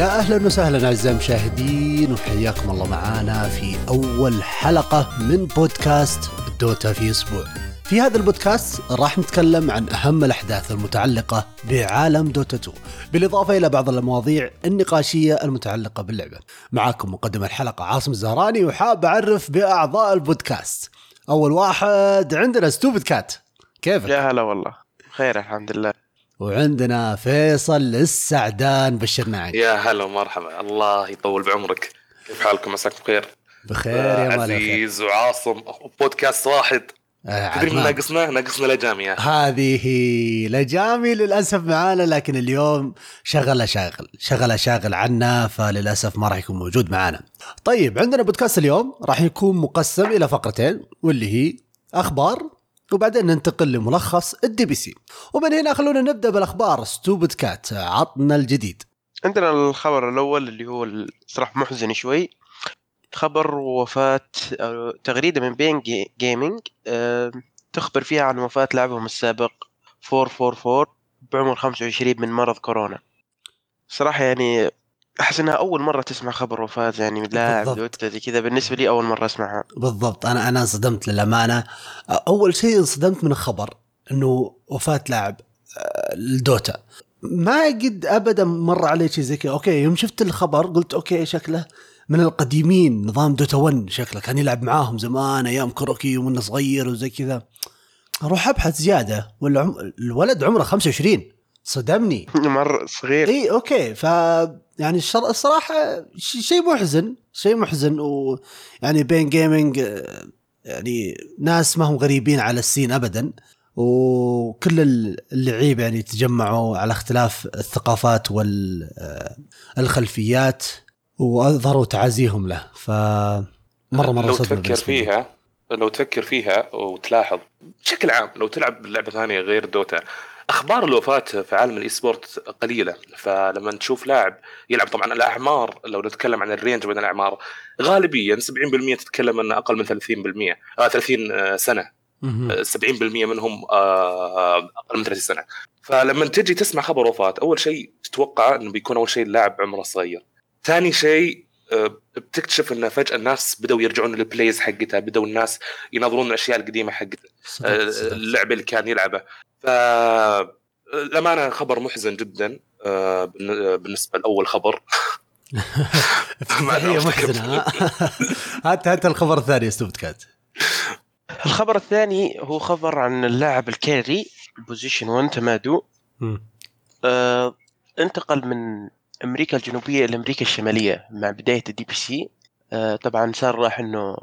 يا أهلا وسهلا أعزائي المشاهدين وحياكم الله معانا في أول حلقة من بودكاست دوتا في أسبوع. في هذا البودكاست راح نتكلم عن أهم الأحداث المتعلقة بعالم دوتا 2 بالإضافة إلى بعض المواضيع النقاشية المتعلقة باللعبة. معاكم مقدم الحلقة عاصم الزهراني وحاب أعرف بأعضاء البودكاست. أول واحد عندنا Stupid Cat كيفك؟ يا هلا والله خير الحمد لله وعندنا فيصل السعدان بشرنا عليك يا هلا ومرحبا. الله يطول بعمرك. كيف حالكم؟ مساكم بخير؟ بخير يا مالا خير. عزيز وعاصم. بودكاست واحد. آه، تدري من. ناقصنا ناقصنا لجامي. هذه لجامي للأسف معانا لكن اليوم شغلة شاغل. شغلة شاغل عنا فللأسف ما راح يكون موجود معانا. طيب عندنا بودكاست اليوم راح يكون مقسم إلى فقرتين واللي هي أخبار وبعدين ننتقل لملخص ال DPC. ومن هنا خلونا نبدأ بالأخبار. Stupid Cat عطنا الجديد. عندنا الخبر الأول اللي هو صراحة محزن شوي. خبر وفاة أو تغريدة من PSG- Gaming آه، تخبر فيها عن وفاة لاعبهم السابق 444 بعمر 25 من مرض كورونا. صراحة يعني أحس إنها أول مرة تسمع خبر وفاة يعني لاعب بالضبط. زي كذا بالنسبة لي أول مرة أسمعها. بالضبط. أنا أنا انصدمت للأمانة. أول شيء انصدمت من الخبر إنه وفاة لاعب آه، الدوتا ما قد ابدا مر علي شيء زي كذا. okay يوم شفت الخبر قلت okay شكله؟ من القديمين نظام دوتا 1 شكله. كان يلعب معاهم زمان أيام كروكي ومنه صغير وزي كذا. أروح أبحث زيادة. عم... الولد عمره 25 صدمني. مرة صغير. اي okay. ف يعني الشر... الصراحة شيء محزن شيء محزن. ويعني بين جيمنج يعني ناس ما هم غريبين على السين ابدا. وكل ال- اللعيبه يعني تجمعوا على اختلاف الثقافات والخلفيات وأظهروا تعازيهم له. ف مرة مرة لو تفكر. فيها لو تفكر فيها وتلاحظ. بشكل عام لو تلعب لعبه ثانية غير دوتا أخبار الوفاة في عالم ال esport قليلة فلما تشوف لاعب يلعب طبعا الأعمار لو نتكلم عن ال range بين الأعمار غالبيا 70% تتكلم أنه أقل من 30% آه 30 سنة مهم. 70% منهم آه، أقل من 30 سنة فلما تجي تسمع خبر وفاة أول شيء تتوقع إنه بيكون أول شيء اللاعب عمره صغير ثاني شيء آه، بتكتشف إنه فجأة الناس بدأوا يرجعون لل plays حقتها بدأوا الناس ينظرون الأشياء القديمة حقتها آه،. اللعبه اللي كان يلعبها ف الأمانة خبر محزن جدا آه، بالن- بالنسبة لأول خبر. هي محزنة ها؟ هات هات الخبر الثاني يا Stupid Cat الخبر الثاني هو خبر عن اللاعب ال carry position 1 تimado. آه، انتقل من أمريكا الجنوبية إلى أمريكا الشمالية مع بداية ال DPC آه، طبعا صار راح إنه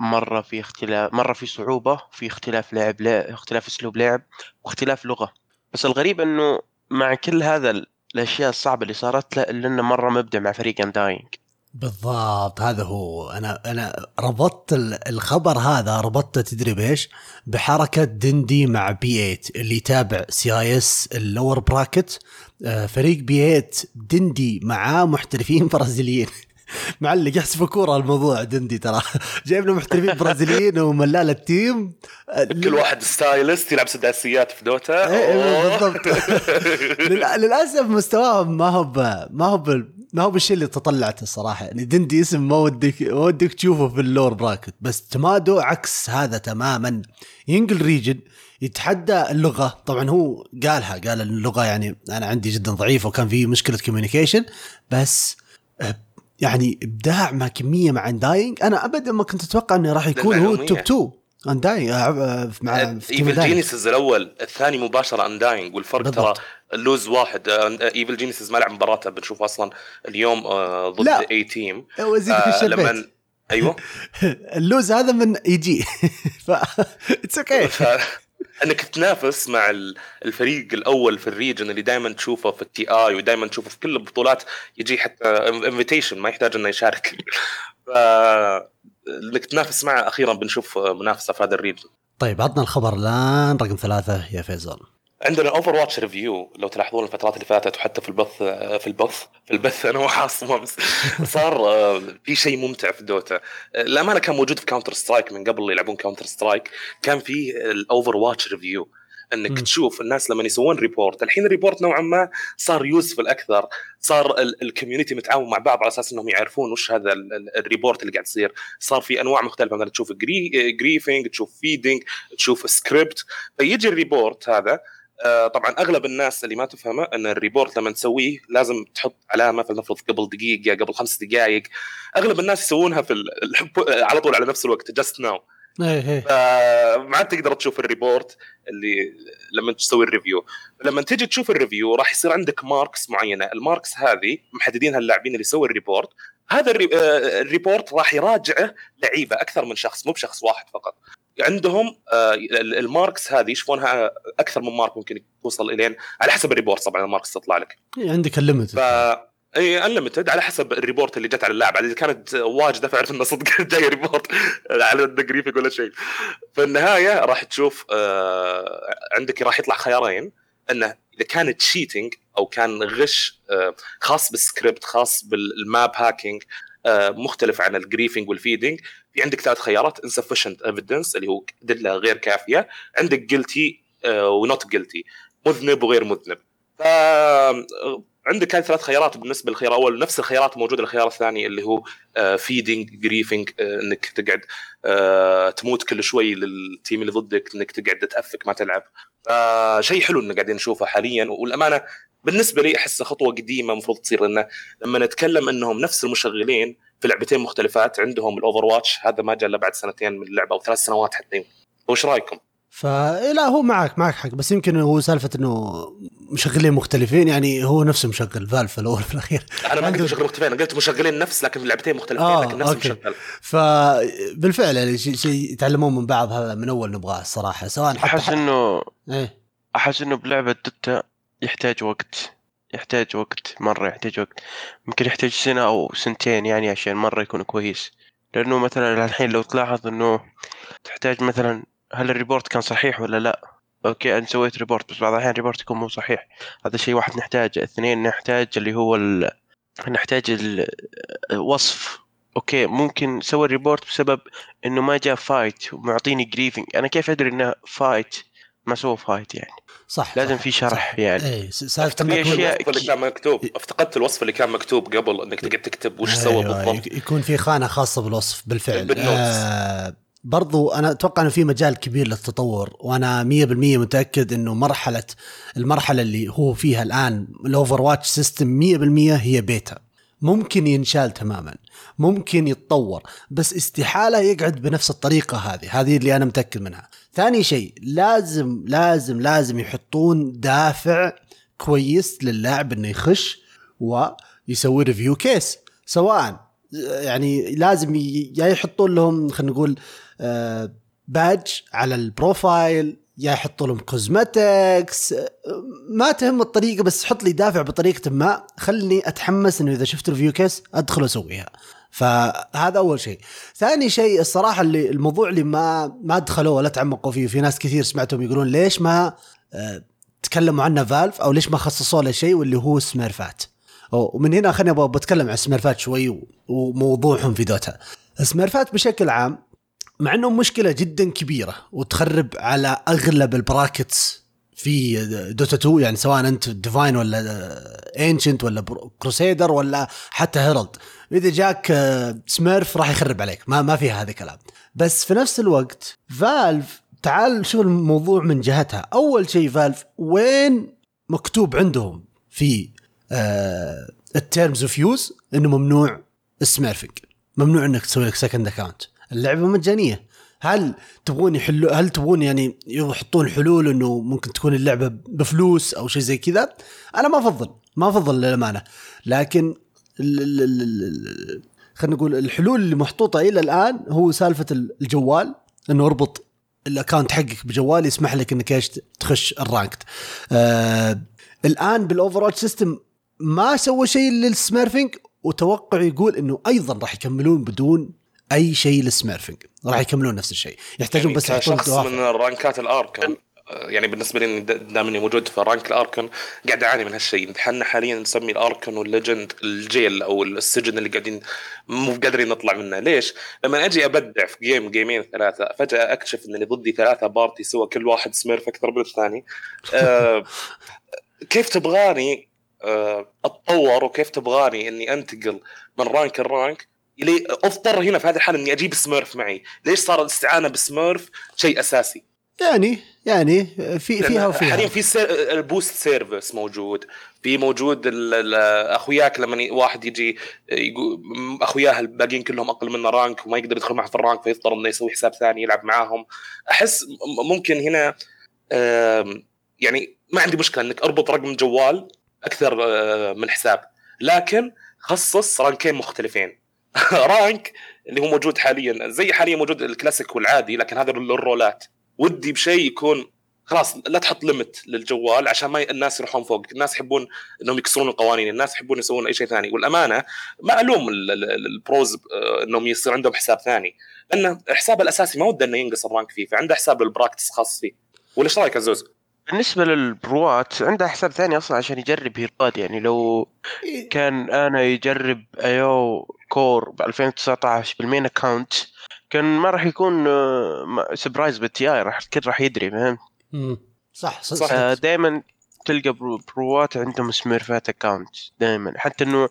مرة في اختلاف مرة في صعوبة في اختلاف لعب لا اختلاف أسلوب لعب واختلاف لغة. بس الغريب إنه مع كل هذا ال- الأشياء الصعبة اللي صارت له إلا إنه مرة مبدع مع فريق Undying بالضبط هذا هو. أنا أنا ربطت ال- الخبر هذا ربطته تدري بإيش؟ بحركة دندي مع بي 8 اللي يتابع CIS ال lower bracket. آه، فريق بي 8 دندي معاه محترفين برازيليين. معلق يحسب كورة الموضوع Dendi ترى. جايب له محترفين برازيليين وملال ال team. كل واحد stylist يلعب سداسيات في Dota إيه، إيه،. بالضبط. للأسف مستواهم ما هو. ما هو. ما هو بالشيء اللي تطلعته الصراحة. يعني Dendi اسم ما ودك ما ودك تشوفه في ال lower bracket. بس تمادو عكس هذا تماما. ينقل region يتحدى اللغة. طبعا هو قالها قال اللغة يعني أنا عندي جدا ضعيفة وكان في مشكلة communication بس يعني إبداع مع كمية مع Undying أنا ابدا ما كنت أتوقع إنه راح يكون هو. ال top 2 Undying آه، مع Evil. Geniuses الأول الثاني مباشرة Undying والفرق بالضبط. ترى ال lose واحد Evil Geniuses ما لعب مباراته بنشوف أصلا اليوم آه، ضد لا. اي team وازيدك آه، لما أيوه ال lose هذا من يجي ف it's okay أنك تنافس مع ال- الفريق الأول في ال region اللي دائما تشوفه في ال TI ودائما تشوفه في كل البطولات يجي حتى invitation ما يحتاج إنه يشارك. ف إنك تنافس معه أخيرا بنشوف منافسة في هذا الريجن. طيب عطنا الخبر الآن رقم ثلاثة يا فيصل. عندنا Overwatch review لو تلاحظون الفترات اللي فاتت وحتى في البث في البث في البث أنا وعاصم أمس صار آه، في شيء ممتع في Dota. آه، الأمانة كان موجود في Counter-Strike من قبل يلعبون Counter-Strike كان في ال Overwatch review إنك مم. تشوف الناس لما يسوون report الحين ال report نوعا ما صار useful أكثر صار ال community متعاون مع بعض على أساس إنهم يعرفون وش هذا ال- ال- ال report اللي قاعد يصير. صار في أنواع مختلفة مثلا تشوف grie griefing تشوف feeding تشوف سكريبت فيجي ال report هذا آه، طبعا أغلب الناس اللي ما تفهمه إن ال report لما تسويه لازم تحط علامة فلنفرض قبل دقيقة قبل خمس دقائق أغلب الناس يسوونها في على طول على نفس الوقت just now إيه إيه. فما عاد تقدر تشوف ال report اللي لما تسوي ال review. لما تيجي تشوف ال review راح يصير عندك marks معينة. ال marks هذه محددينها اللاعبين اللي يسوي ال report. هذا آه، ال report راح يراجعه لعيبة أكثر من شخص مو بشخص واحد فقط. عندهم آه، ال- ال marks هذه يشوفونها أكثر من mark ممكن توصل إلين على حسب ال report طبعا ال marks تطلع لك. إيه، عندك ال limit ف اي unlimited على حسب ال report اللي جت على اللاعب إذا كانت واجده فاعرف إنه صدق جاي report على ال griefing ولا شيء. في النهايه راح تشوف آه عندك راح يطلع خيارين. إنه إذا كان cheating أو كان غش آه خاص بالسكريبت خاص بال map hacking آه مختلف عن ال griefing وال feeding في عندك ثلاث خيارات insufficient evidence اللي هو ادله غير كافية عندك آه و not guilty مذنب وغير مذنب. ف عندك هذه ثلاث خيارات بالنسبة للخيار الأول نفس الخيارات موجودة للخيار الثاني اللي هو feeding griefing إنك تقعد آه، تموت كل شوي لل team اللي ضدك إنك تقعد ت AFK ما تلعب. فشيء حلو ان قاعدين نشوفه حاليا والأمانة بالنسبة لي أحسها خطوة قديمة المفروض تصير لأنه لما نتكلم إنهم نفس المشغلين في لعبتين مختلفات عندهم ال Overwatch هذا ما جاء إلا بعد سنتين من اللعبة أو ثلاث سنوات حتى. وش رأيكم؟ فلا هو معك معك حق. بس يمكن هو سالفة إنه مشغلين مختلفين يعني هو نفسه مشغل Valve في الأول في الأخير. أنا ما قلت مشغلين مختلفين أنا قلت مشغلين نفس لكن في لعبتين مختلفين آه، لكن نفس okay. المشغل. فبالفعل يعني شيء شيء يتعلمون من بعض هذا من أول نبغاه الصراحة سواء حتى أحس انه إيه. أحس إنه بلعبة Dota يحتاج وقت يحتاج وقت مرة يحتاج وقت. ممكن يحتاج سنة أو سنتين يعني عشان مرة يكون كويس. لأنه مثلا الحين لو تلاحظ إنه تحتاج مثلا هل ال report كان صحيح ولا لا؟ okay أنا سويت report بس بعض الأحيان ال report يكون مو صحيح. هذا شيء واحد نحتاجه. اثنين نحتاج اللي هو ال... نحتاج الوصف okay ممكن سوى ال report بسبب إنه ما جاء fight ومعطيني griefing أنا كيف أدري إنه fight ما سوى fight يعني. صح لازم صح، في صح. شرح يعني. إيه س- سالفة الوصف اللي كان مكتوب أفتقدت الوصف اللي كان مكتوب قبل إنك تقعد تكتب وش سوى أيوة، بالضبط. يك- يكون في خانة خاصة بالوصف بالفعل. بال notes. آه برضو أنا أتوقع إنه في مجال كبير للتطور وأنا 100% متأكد إنه مرحلة المرحلة اللي هو فيها الآن ال Overwatch system 100% هي بيتا ممكن ينشال تماما ممكن يتطور بس استحالة يقعد بنفس الطريقة هذه هذه اللي أنا متأكد منها. ثاني شيء لازم لازم لازم يحطون دافع كويس للاعب إنه يخش ويسوي review case سواء يعني لازم يا يحطون لهم خلينا نقول آه، badge على ال profile يا يحطوا لهم cosmetics ما تهم الطريقة بس حط لي دافع بطريقة ما. خلني أتحمس إنه إذا شفت review case أدخل أسويها. فهذا أول شيء. ثاني شيء الصراحة اللي الموضوع اللي ما ما دخلوه ولا تعمقوا فيه في ناس كثير سمعتهم يقولون ليش ما آه، تكلموا عنه Valve أو ليش ما خصصوا له شيء واللي هو smurf ات ومن هنا خليني بتكلم عن smurf ات شوي وموضوعهم في Dota smurf ات بشكل عام مع انهم مشكلة جدا كبيرة وتخرب على أغلب ال brackets في Dota 2 يعني سواء أنت divine ولا ancient ولا crusader ولا حتى herald إذا جاك smurf راح يخرب عليك. ما ما فيها هذا الكلام. بس في نفس الوقت Valve تعال شوف الموضوع من جهتها. أول شيء Valve وين مكتوب عندهم في ال terms of use إنه ممنوع ال smurfing ممنوع إنك تسوي لك second account اللعبة مجانية. هل تبغون يحلوا هل تبغون يعني يحطون حلول إنه ممكن تكون اللعبة بفلوس أو شيء زي كذا؟ أنا ما أفضل ما أفضل للأمانة. لكن خلينا نقول الحلول اللي محطوطة إلى الآن هو سالفة الجوال. إنه أربط ال account حقك بجوال يسمح لك إنك إيش؟ تخش ال ranked آه الآن بال Overwatch system ما سوى شيء لل smurfing وتوقع يقول إنه أيضا راح يكملون بدون أي شيء لل smurfing راح يكملون نفس الشيء. يحتاجون يعني بس كشخص دوافع. من رانكات الارك يعني بالنسبة لي دام إني موجود في rank ال Archon قاعد أعاني من هالشيء. إحنا حاليا نسمي ال Archon وال Legend ال jail أو السجن اللي قاعدين مو قادرين نطلع منه. ليش؟ لما أجي أبدع في game جيمين ثلاثة فجأة أكتشف إن اللي ضدي ثلاثة party سوى كل واحد smurf أكثر من الثاني. أه كيف تبغاني أه أتطور وكيف تبغاني إني أنتقل من rank ل rank؟ لي اضطر هنا في هذه الحالة إني أجيب smurf معي. ليش صار الاستعانة ب smurf شيء أساسي؟ يعني يعني في فيها وفيها. حاليا في سير ال boost service موجود. في موجود أخوياك لما واحد يجي يقول أخوياه الباقيين كلهم أقل منه rank وما يقدر يدخل معه في ال rank فيضطر إنه يسوي حساب ثاني يلعب معاهم. أحس ممكن هنا يعني ما عندي مشكلة إنك أربط رقم جوال أكثر من حساب. لكن خصص رانكين مختلفين. rank اللي هو موجود حاليا زي حاليا موجود الكلاسيك والعادي لكن هذا للرولات ودي بشيء يكون خلاص لا تحط limit للجوال عشان ما الناس يروحون فوق. الناس يحبون إنهم يكسرون القوانين الناس يحبون يسوون أي شيء ثاني. والأمانة ما الوم ال pros إنهم يصير عندهم حساب ثاني. لأن الحساب الأساسي ما وده إنه ينقص ال rank فيه فعنده حساب ال practice خاص فيه. ولا إيش رأيك عزوز؟ بالنسبة للبروات عنده حساب ثاني أصلا عشان يجرب هيروات يعني لو كان أنا يجرب Io core ب 2019 بال main account كان ما راح يكون surprise بال TI راح الكل راح يدري فهمت؟ صح صح, صح. دائما تلقى بروات عندهم سميرفات account دائما حتى إنه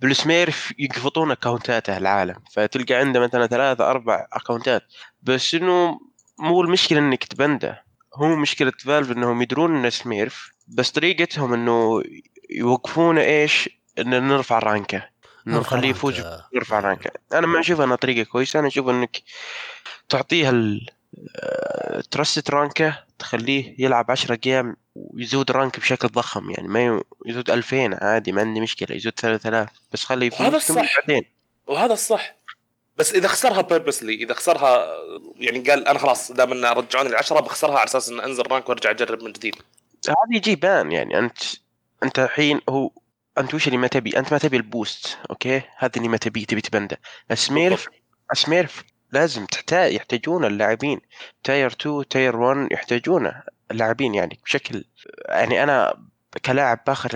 بال smurf يقفطون اكونتاته العالم فتلقى عنده مثلا ثلاثة أربع اكونتات بس إنه مو المشكلة إنك تبنده هو مشكلة Valve إنهم يدرون إنه smurf بس طريقتهم إنه يوقفونه إيش؟ إنه نرفع رانكه انه نخليه يفوز ويرفع رانكه أنا ما أشوف انها طريقة كويسة. أنا أشوف إنك تعطيه test رانكه تخليه يلعب 10 game ويزود rank بشكل ضخم. يعني ما يزود 2000 عادي ما عندي مشكلة. يزود 3000 بس خليه يفوز هذا الصح. بعدين. وهذا الصح. بس إذا خسرها purposely إذا خسرها يعني قال أنا خلاص دام إنه رجعوني العشرة بخسرها على أساس ان أنزل rank وأرجع أجرب من جديد. هذه يجي ban يعني انت أنت الحين هو أنت وش اللي ما تبي؟ أنت ما تبي ال boost أوكي؟ هذا اللي ما تبي تبي تبنده. smurf smurf لازم تحتاج يحتاجون اللاعبين. tier 2 tier 1 يحتاجونه اللاعبين يعني بشكل يعني أنا كلاعب بآخر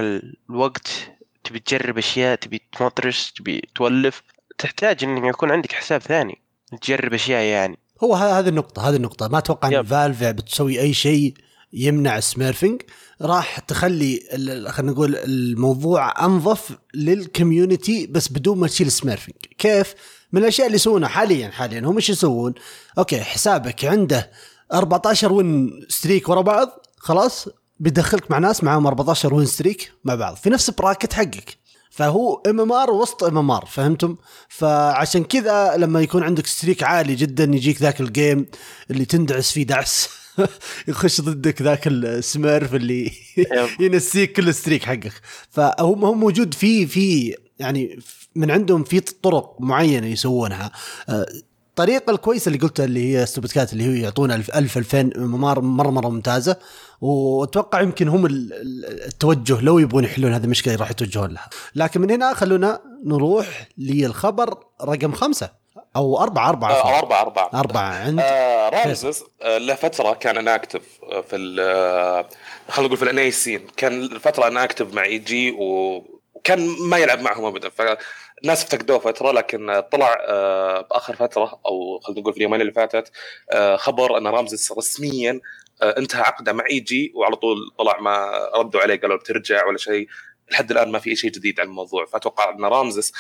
الوقت تبي تجرب أشياء تبي تمطرس تبي تولف تحتاج إن يكون عندك حساب ثاني تجرب أشياء يعني. هو هذه النقطة هذه النقطة. ما أتوقع إن Valve بتسوي أي شيء يمنع smurfing راح تخلي خلينا نقول الموضوع أنظف لل community بس بدون ما تشيل smurfing كيف؟ من الأشياء اللي يسوونها حاليا حاليا هم إيش يسوون؟ أوكي حسابك عنده 14 win streak ورا بعض خلاص بيدخلك مع ناس معاهم 14 win streak مع بعض في نفس bracket حقك. فهو ام ام ار وسط ام ام ار فهمتم؟ فعشان كذا لما يكون عندك streak عالي جدا يجيك ذاك ال game اللي تندعس فيه دعس. يخش ضدك ذاك السميرف اللي ينسيك كل الستريك حقك. فهم هم موجود في في يعني من عندهم في طرق معينة يسوونها. الطريقة الكويسة اللي قلتها اللي هي استوبتكات اللي هي يعطونا 1000 2000 مره مره مرة ممتازة. وأتوقع يمكن هم التوجه لو يبغون يحلون هذه المشكلة راح يتوجهون لها. لكن من هنا خلونا نروح للخبر رقم خمسة. أو أربعة أربعة أو أربعة أربعة. أربعة. عند آه رامزز آه لفترة كان inactive آه، في آه، خلينا نقول في ال NA scene كان فترة inactive مع EG وكان ما يلعب معهم أبدا. فالناس افتقدوه فترة لكن طلع آه بآخر فترة أو خلينا نقول في اليومين اللي فاتت آه خبر أن رامزز رسميا انتهى عقده مع EG وعلى طول طلع ما ردوا عليه قالوا بترجع ولا شيء. لحد الآن ما في اي شيء جديد عن الموضوع فأتوقع أن رامزس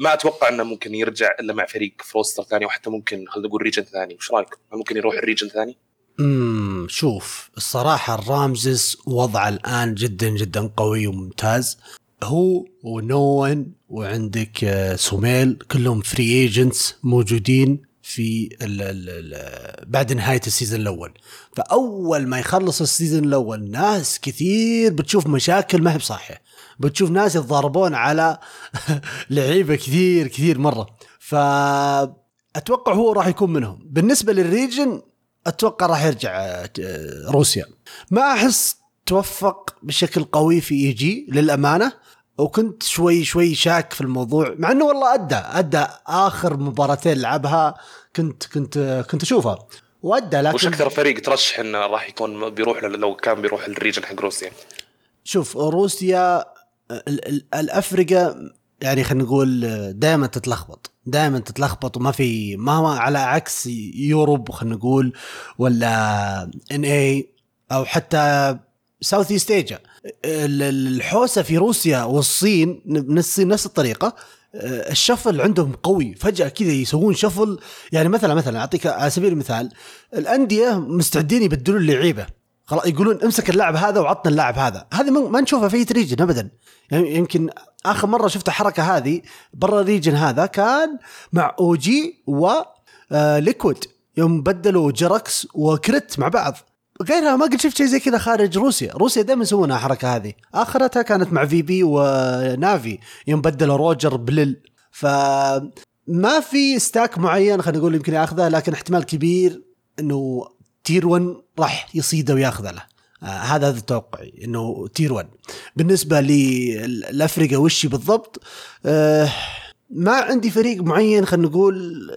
ما أتوقع أنه ممكن يرجع إلا مع فريق roster ثاني وحتى ممكن خلينا نقول region ثاني وش رأيك؟ ممكن يروح ال region ثاني؟ امم شوف الصراحة الرامزس وضعه الآن جدا جدا قوي وممتاز هو ونوان وعندك آه، سوميل كلهم free agents موجودين في ال ال ال بعد نهاية ال season الأول فأول ما يخلص ال season الأول ناس كثير بتشوف مشاكل ما هي بصحيح بتشوف ناس يتضاربون على لعيبة كثير كثير مرة. ف أتوقع هو راح يكون منهم. بالنسبة لل region أتوقع راح يرجع آه، روسيا. ما أحس توفق بشكل قوي في EG للأمانة. وكنت شوي شوي شاك في الموضوع مع إنه والله ادى أدى آخر مباراتين لعبها كنت كنت كنت أشوفها. وش لكن أكثر فريق ترشح إنه راح يكون بيروح لو كان بيروح ال region حق روسيا؟ شوف روسيا الافرقه يعني خلينا نقول دائما تتلخبط. دائما تتلخبط وما في ما هو على عكس Europe خلينا نقول ولا NA أو حتى South East الحوسة في روسيا والصين نفس نفس الطريقة. ال shuffle عندهم قوي. فجأة كذا يسوون shuffle. يعني مثلا مثلا أعطيك على سبيل المثال الأندية مستعدين يبدلون اللعيبه خلاص يقولون امسك اللاعب هذا وعطنا اللاعب هذا. هذه ما نشوفها في region ابدا. يعني يمكن آخر مرة شفت الحركه هذه برا ال region هذا كان مع OG و آه، Liquid يوم بدلوا JerAx و Cr1t مع بعض. غيرها ما قد شفت شيء زي كذا خارج روسيا. روسيا دائما يسوونها الحركه هذه. آخرتها كانت مع VP و Navi يوم بدلوا RodjER ب Lil. ف ما في stack معين خلينا نقول يمكن ياخذه لكن احتمال كبير إنه tier 1 راح يصيده وياخذه له. آه هذا هذا توقعي إنه tier 1 بالنسبة للافرقه وشي بالضبط؟ آه ما عندي فريق معين خلينا نقول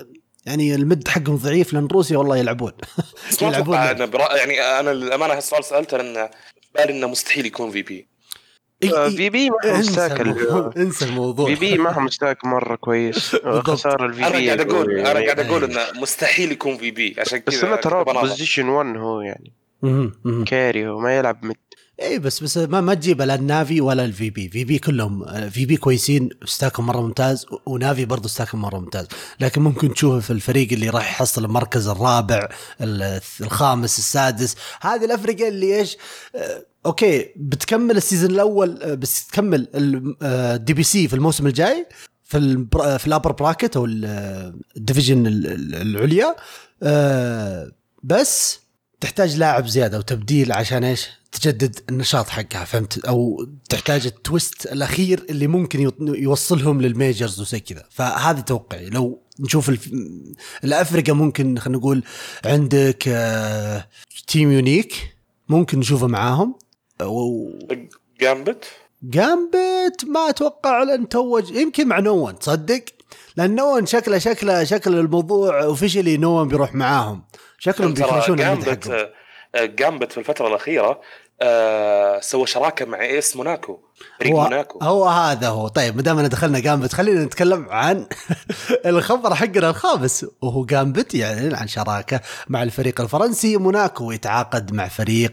يعني ال mid حقهم ضعيف لأن روسيا والله يلعبون. يلعبون. أنا برا... يعني أنا للأمانة هالسؤال سألته لأن بالي إنه مستحيل يكون VP. VP ما هو الموضوع انسى الموضوع VP ما هو مستاك مرة كويس. خسارة ال V أنا P قاعد أقول أنا قاعد أقول أي. إنه مستحيل يكون VP عشان كذا بس أنا ترى. position 1 هو يعني. carry هو ما يلعب mid اي بس بس ما ما تجيب لا ال Navi ولا ال VP VP كلهم VP كويسين stack هم مرة ممتاز و Navi برضه stack هم مرة ممتاز. لكن ممكن تشوفه في الفريق اللي راح يحصل المركز الرابع ال- الخامس السادس. هذه الافرقه اللي إيش آه، أوكي بتكمل ال season الأول آه، بس تكمل ال DPC في الموسم الجاي في في ال upper bracket أو ال- ال division ال- ال- العليا. آه، بس تحتاج لاعب زيادة وتبديل عشان إيش؟ تجدد النشاط حقها فهمت؟ أو تحتاج ال twist الأخير اللي ممكن يوصلهم لل majors وزي كذا، فهذا توقعي لو نشوف الف... الافرقه ممكن خلينا نقول عندك آه، Team Unique ممكن نشوفه معاهم و... Gambit Gambit ما أتوقع لأن توج يمكن مع Noone تصدق؟ لأن Noone شكله شكله شكل الموضوع officially Noone بيروح معاهم. شكلهم ال mid Gambit حقهم آه، Gambit في الفترة الأخيرة آه، سوى شراكة مع AS Monaco فريق هو, موناكو. هو هذا هو. طيب ما دامنا دخلنا Gambit خلينا نتكلم عن الخبر حقنا الخامس وهو Gambit يعلن عن شراكة مع الفريق الفرنسي. موناكو يتعاقد مع فريق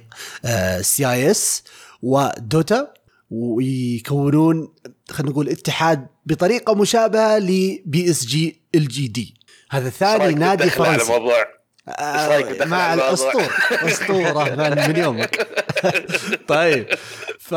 CIS و Dota ويكونون خلينا نقول اتحاد بطريقة مشابهة لبي اس جي ال جي دي هذا ثاني نادي على فرنسي. موضوع آه، مع على الموضوع؟ الأسطورة. أسطورة من من يومك. طيب. ف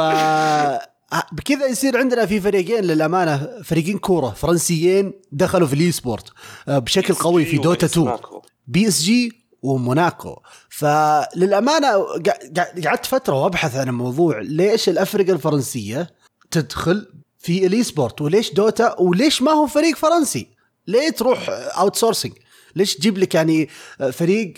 بكذا يصير عندنا في فريقين للأمانة. فريقين كورة فرنسيين دخلوا في ال esport آه، بشكل قوي في Dota 2 موناكو. PSG وموناكو. فللأمانة قع- قع- قعدت فترة وأبحث عن الموضوع ليش الافرقه الفرنسية تدخل في ال esport وليش Dota؟ وليش ما هو فريق فرنسي؟ ليه تروح outsourcing ليش تجيب لك يعني فريق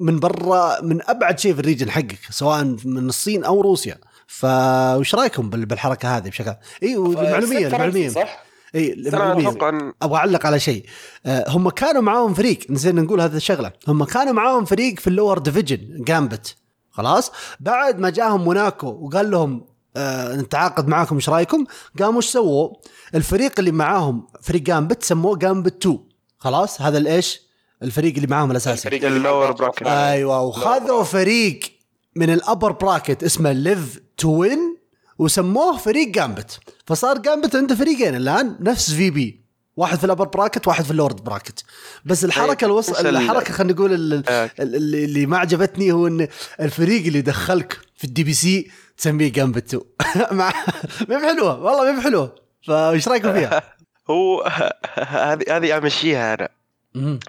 من برا من أبعد شيء في ال region حقك سواء من الصين أو روسيا؟ فوش رأيكم بال- بالحركة هذه بشكل إي المعلومية فرنسي المعلومية. صح؟ اي أتوقع أبغى أعلق على شيء. آه، هم كانوا معاهم فريق. نسينا نقول هذا الشغلة. هم كانوا معاهم فريق في ال lower division Gambit خلاص؟ بعد ما جاهم موناكو وقال لهم آه نتعاقد معاكم إيش رأيكم؟ قاموا إيش سووا؟ الفريق اللي معاهم فريق Gambit سموه Gambit 2 خلاص؟ هذا الايش الفريق اللي معاهم الأساسي. الفريق ال lower bracket. أيوه وخذوا فريق من ال upper bracket اسمه Live to Win وسموه فريق Gambit فصار Gambit عنده فريقين الآن نفس VP واحد في ال upper bracket واحد في ال lower bracket بس الحركة طيب، الوص... بس ال- الحركة خلينا نقول آه. ال- اللي اللي ما عجبتني هو إن الفريق اللي دخلك في ال DPC تسميه Gambit 2 مع ما حلوة والله ما حلوة فايش رأيكم فيها؟ هو هذه هذه أمشيها أنا.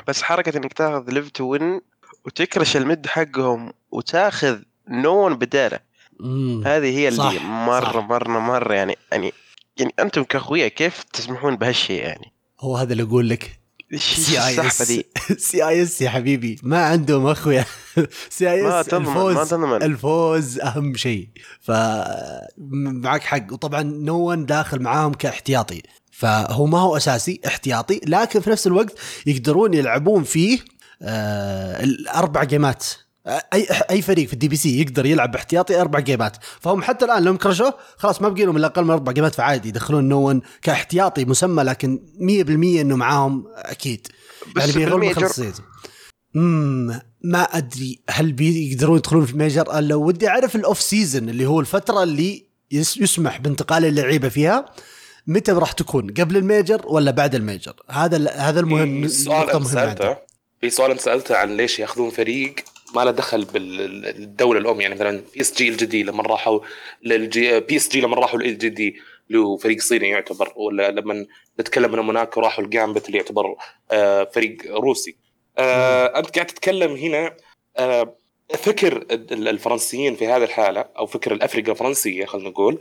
بس حركة إنك تاخذ Live to Win وتكرش ال mid حقهم وتاخذ Noone بداله مم. هذه هي اللي صح، مرة صح. مرة مرة يعني يعني يعني أنتم كأخويا كيف تسمحون بهالشيء يعني؟ هو هذا اللي أقول لك سي آي إس؟ سي آي إس يا حبيبي. ما عندهم أخويا. CIS تضمن ما الفوز تضمن. الفوز أهم شيء. ف معك حق. وطبعا Noone داخل معاهم كاحتياطي. فهو ما هو أساسي احتياطي. لكن في نفس الوقت يقدرون يلعبون فيه آه الأربع جيمات. اي أي فريق في ال DPC يقدر يلعب باحتياطي أربع جيمات. فهم حتى الآن لهم كرشوه خلاص ما بقي لهم إلا أقل من أربع جيمات فعادي يدخلون Noone كاحتياطي مسمى لكن 100% إنه معاهم أكيد. بس يعني ال major خمس season امم ما أدري هل بيقدرون يدخلون في أنا لو ودي أعرف ال off season اللي هو الفترة اللي يس يسمح بانتقال اللعيبة فيها متى راح تكون؟ قبل ال Major ولا بعد ال Major؟ هذا هذا المهم سؤال. سألته. في سؤال أنت سألته عن ليش ياخذون فريق ما له دخل بالدولة الأم يعني مثلا PSG LG لما راحوا لل G PSG لما راحوا ل LGD اللي هو فريق صيني يعتبر ولا لما نتكلم عن موناكو راحوا ال Gambit اللي يعتبر آه، فريق روسي. آه، أنت قاعد تتكلم هنا آه، فكر ال- الفرنسيين في هذه الحالة أو فكر الافرقه الفرنسية خلينا نقول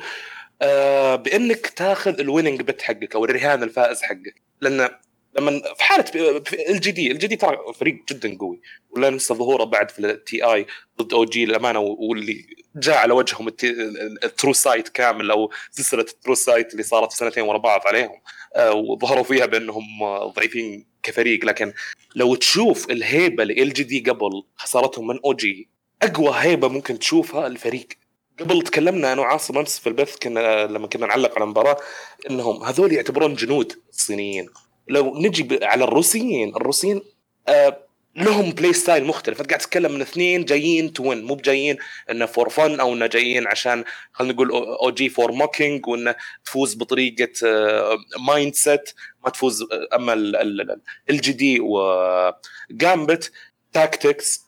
بإنك تاخذ ال winning bet حقك أو الرهان الفائز حقك. لأن لما في حالة LGD ال LGD ترى فريق جدا قوي. ولا ننسى ظهوره بعد في ال TI ضد OG للأمانة واللي جاء على وجههم ال True Sight كامل أو سلسلة ال True Sight اللي صارت سنتين ورا بعض عليهم. آه، وظهروا فيها بأنهم آه، ضعيفين كفريق. لكن لو تشوف الهيبة LGD قبل خسارتهم من OG أقوى هيبة ممكن تشوفها الفريق. قبل تكلمنا أنا وعاصم أمس في البث كنا لما كنا نعلق على المباراة إنهم هذول يعتبرون جنود الصينيين لو نجي على الروسيين الروسيين آه لهم play style مختلف أنت قاعد تتكلم من اثنين جايين تو مو بجايين انه for fun أو انه جايين عشان خلينا نقول OG for mocking وانه تفوز بطريقة mindset ما تفوز آه، أما LGD و Gambit tactics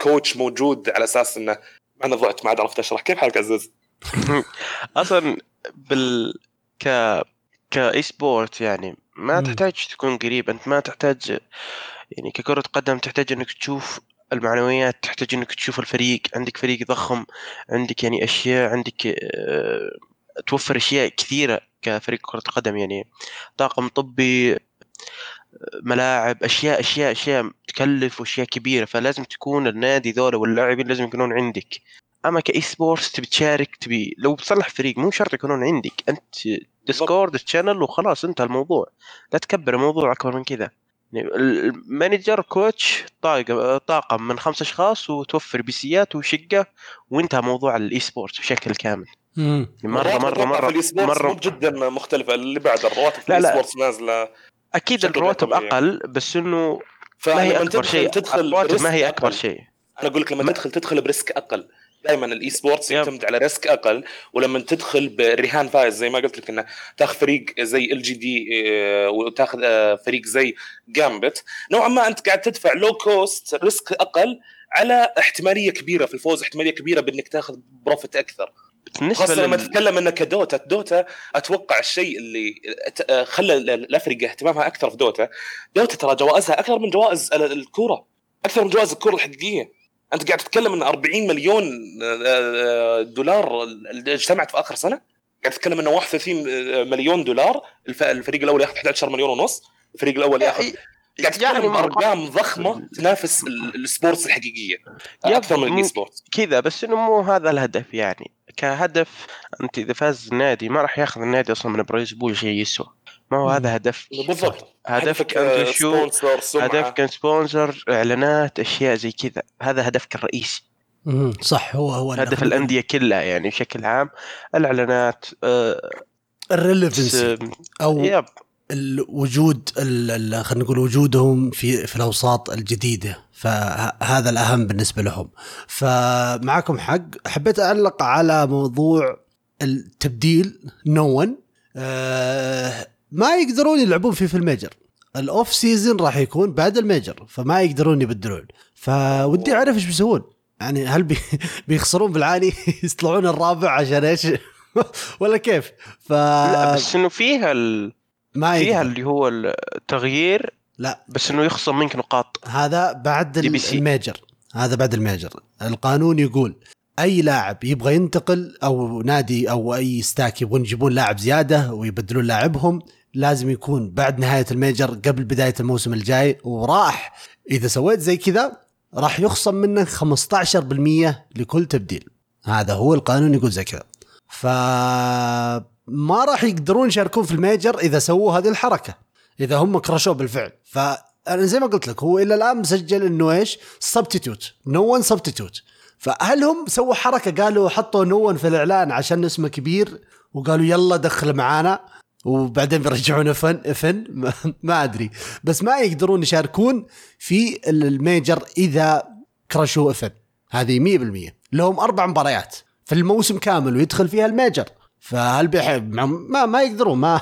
coach موجود على أساس إنه أنا ضعت ما عاد عرفت أشرح كيف حالك عزيز؟ أصلا بال ك ك eSport يعني ما مم. تحتاج تكون قريب أنت ما تحتاج يعني ككرة قدم تحتاج إنك تشوف المعنويات تحتاج إنك تشوف الفريق عندك فريق ضخم عندك يعني أشياء عندك آه، توفر أشياء كثيرة كفريق كرة قدم يعني طاقم طبي ملاعب أشياء أشياء أشياء تكلف وأشياء كبيرة فلازم تكون النادي ذولا واللاعبين لازم يكونون عندك أما ك eSports تبي تشارك تبي لو بتصلح فريق مو شرط يكونون عندك أنت Discord channel وخلاص انتهى الموضوع لا تكبر الموضوع أكبر من كذا يعني ال manager coach طاقم طاقم من خمس أشخاص وتوفر بيسيات وشقة وانتهى موضوع ال eSport بشكل كامل مم. مرة مرة مرة مرة مو جدا مختلفة اللي بعد الرواتب في لا، لا. ال eSports نازلة أكيد الرواتب. أقل بس إنه ما هي أكبر شيء تدخل الرواتب ما هي أكبر. شيء أنا أقول لك لما ما- تدخل تدخل ب risk أقل دائما ال eSports. يعتمد على risk أقل ولما تدخل برهان فايز زي ما قلت لك إنه تاخذ فريق زي LGD وتاخذ آه، فريق زي Gambit نوعا ما أنت قاعد تدفع low cost risk أقل على احتمالية كبيرة في الفوز احتمالية كبيرة بإنك تاخذ profit أكثر بالنسبة خاصة لما. تتكلم انك Dota Dota أتوقع الشيء اللي آه، خلى الافرقه اهتمامها أكثر في Dota Dota ترى جوائزها أكثر من جوائز ال- الكورة أكثر من جوائز الكورة الحقيقية أنت قاعد تتكلم إن 40 مليون آه، آه، دولار اجتمعت في آخر سنة؟ قاعد تتكلم إنه 31 مليون دولار الف- الفريق الأول ياخذ 11 مليون ونص الفريق الأول ياخذ قاعد تتكلم يعني بأرقام ضخمة تنافس ال- ال sports الحقيقية أكثر من ال eSports كذا بس إنه مو هذا الهدف يعني. كهدف أنت إذا فاز النادي ما راح ياخذ النادي أصلا من prize pool شيء يسوى. ما هو. هذا هدف. بالضبط. هدفك آه، انت شو؟ sponsor سمعة. هدفك sponsor إعلانات أشياء زي كذا. هذا هدفك الرئيسي. مم. صح هو هو هدف الأندية كلها يعني بشكل عام. الإعلانات آه ال relevancy أو yep. الوجود ال- ال- خلينا نقول وجودهم في في الأوساط الجديدة. فهذا الأهم بالنسبة لهم. فمعكم حق. حبيت أعلق على موضوع التبديل. Noone آه ما يقدرون يلعبون فيه في ال Major. ال off season راح يكون بعد ال Major فما يقدرون يبدلون. فودي أعرف إيش بيسوون. يعني هل بي بيخسرون بالعاني يطلعون الرابع عشان إيش؟ ولا كيف؟ ف لا بس إنه فيها ال... ما فيها يقدر. اللي هو التغيير لا. بس إنه يخصم منك نقاط. هذا بعد. ال Major. هذا بعد ال Major. القانون يقول أي لاعب يبغى ينتقل أو نادي أو أي stack يبغون يجيبون لاعب زيادة ويبدلون لاعبهم لازم يكون بعد نهاية ال Major قبل بداية الموسم الجاي وراح إذا سويت زي كذا راح يخصم منك 15% لكل تبديل. هذا هو القانون يقول زي كذا. ف ما راح يقدرون يشاركون في ال Major إذا سووا هذه الحركة إذا هم كرشوا بالفعل. ف أنا زي ما قلت لك هو إلى الآن مسجل إنه إيش؟ substitute Noone substitute فهل هم سووا حركة؟ قالوا حطوا Noone في الإعلان عشان اسمه كبير وقالوا يلا دخل معانا. وبعدين بيرجعون فن فن ما, أدري. بس ما يقدرون يشاركون في ال Major إذا كرشوا even هذه 100% لهم أربع مباريات في الموسم كامل ويدخل فيها ال Major. فهل بيحب ما ما يقدرون ما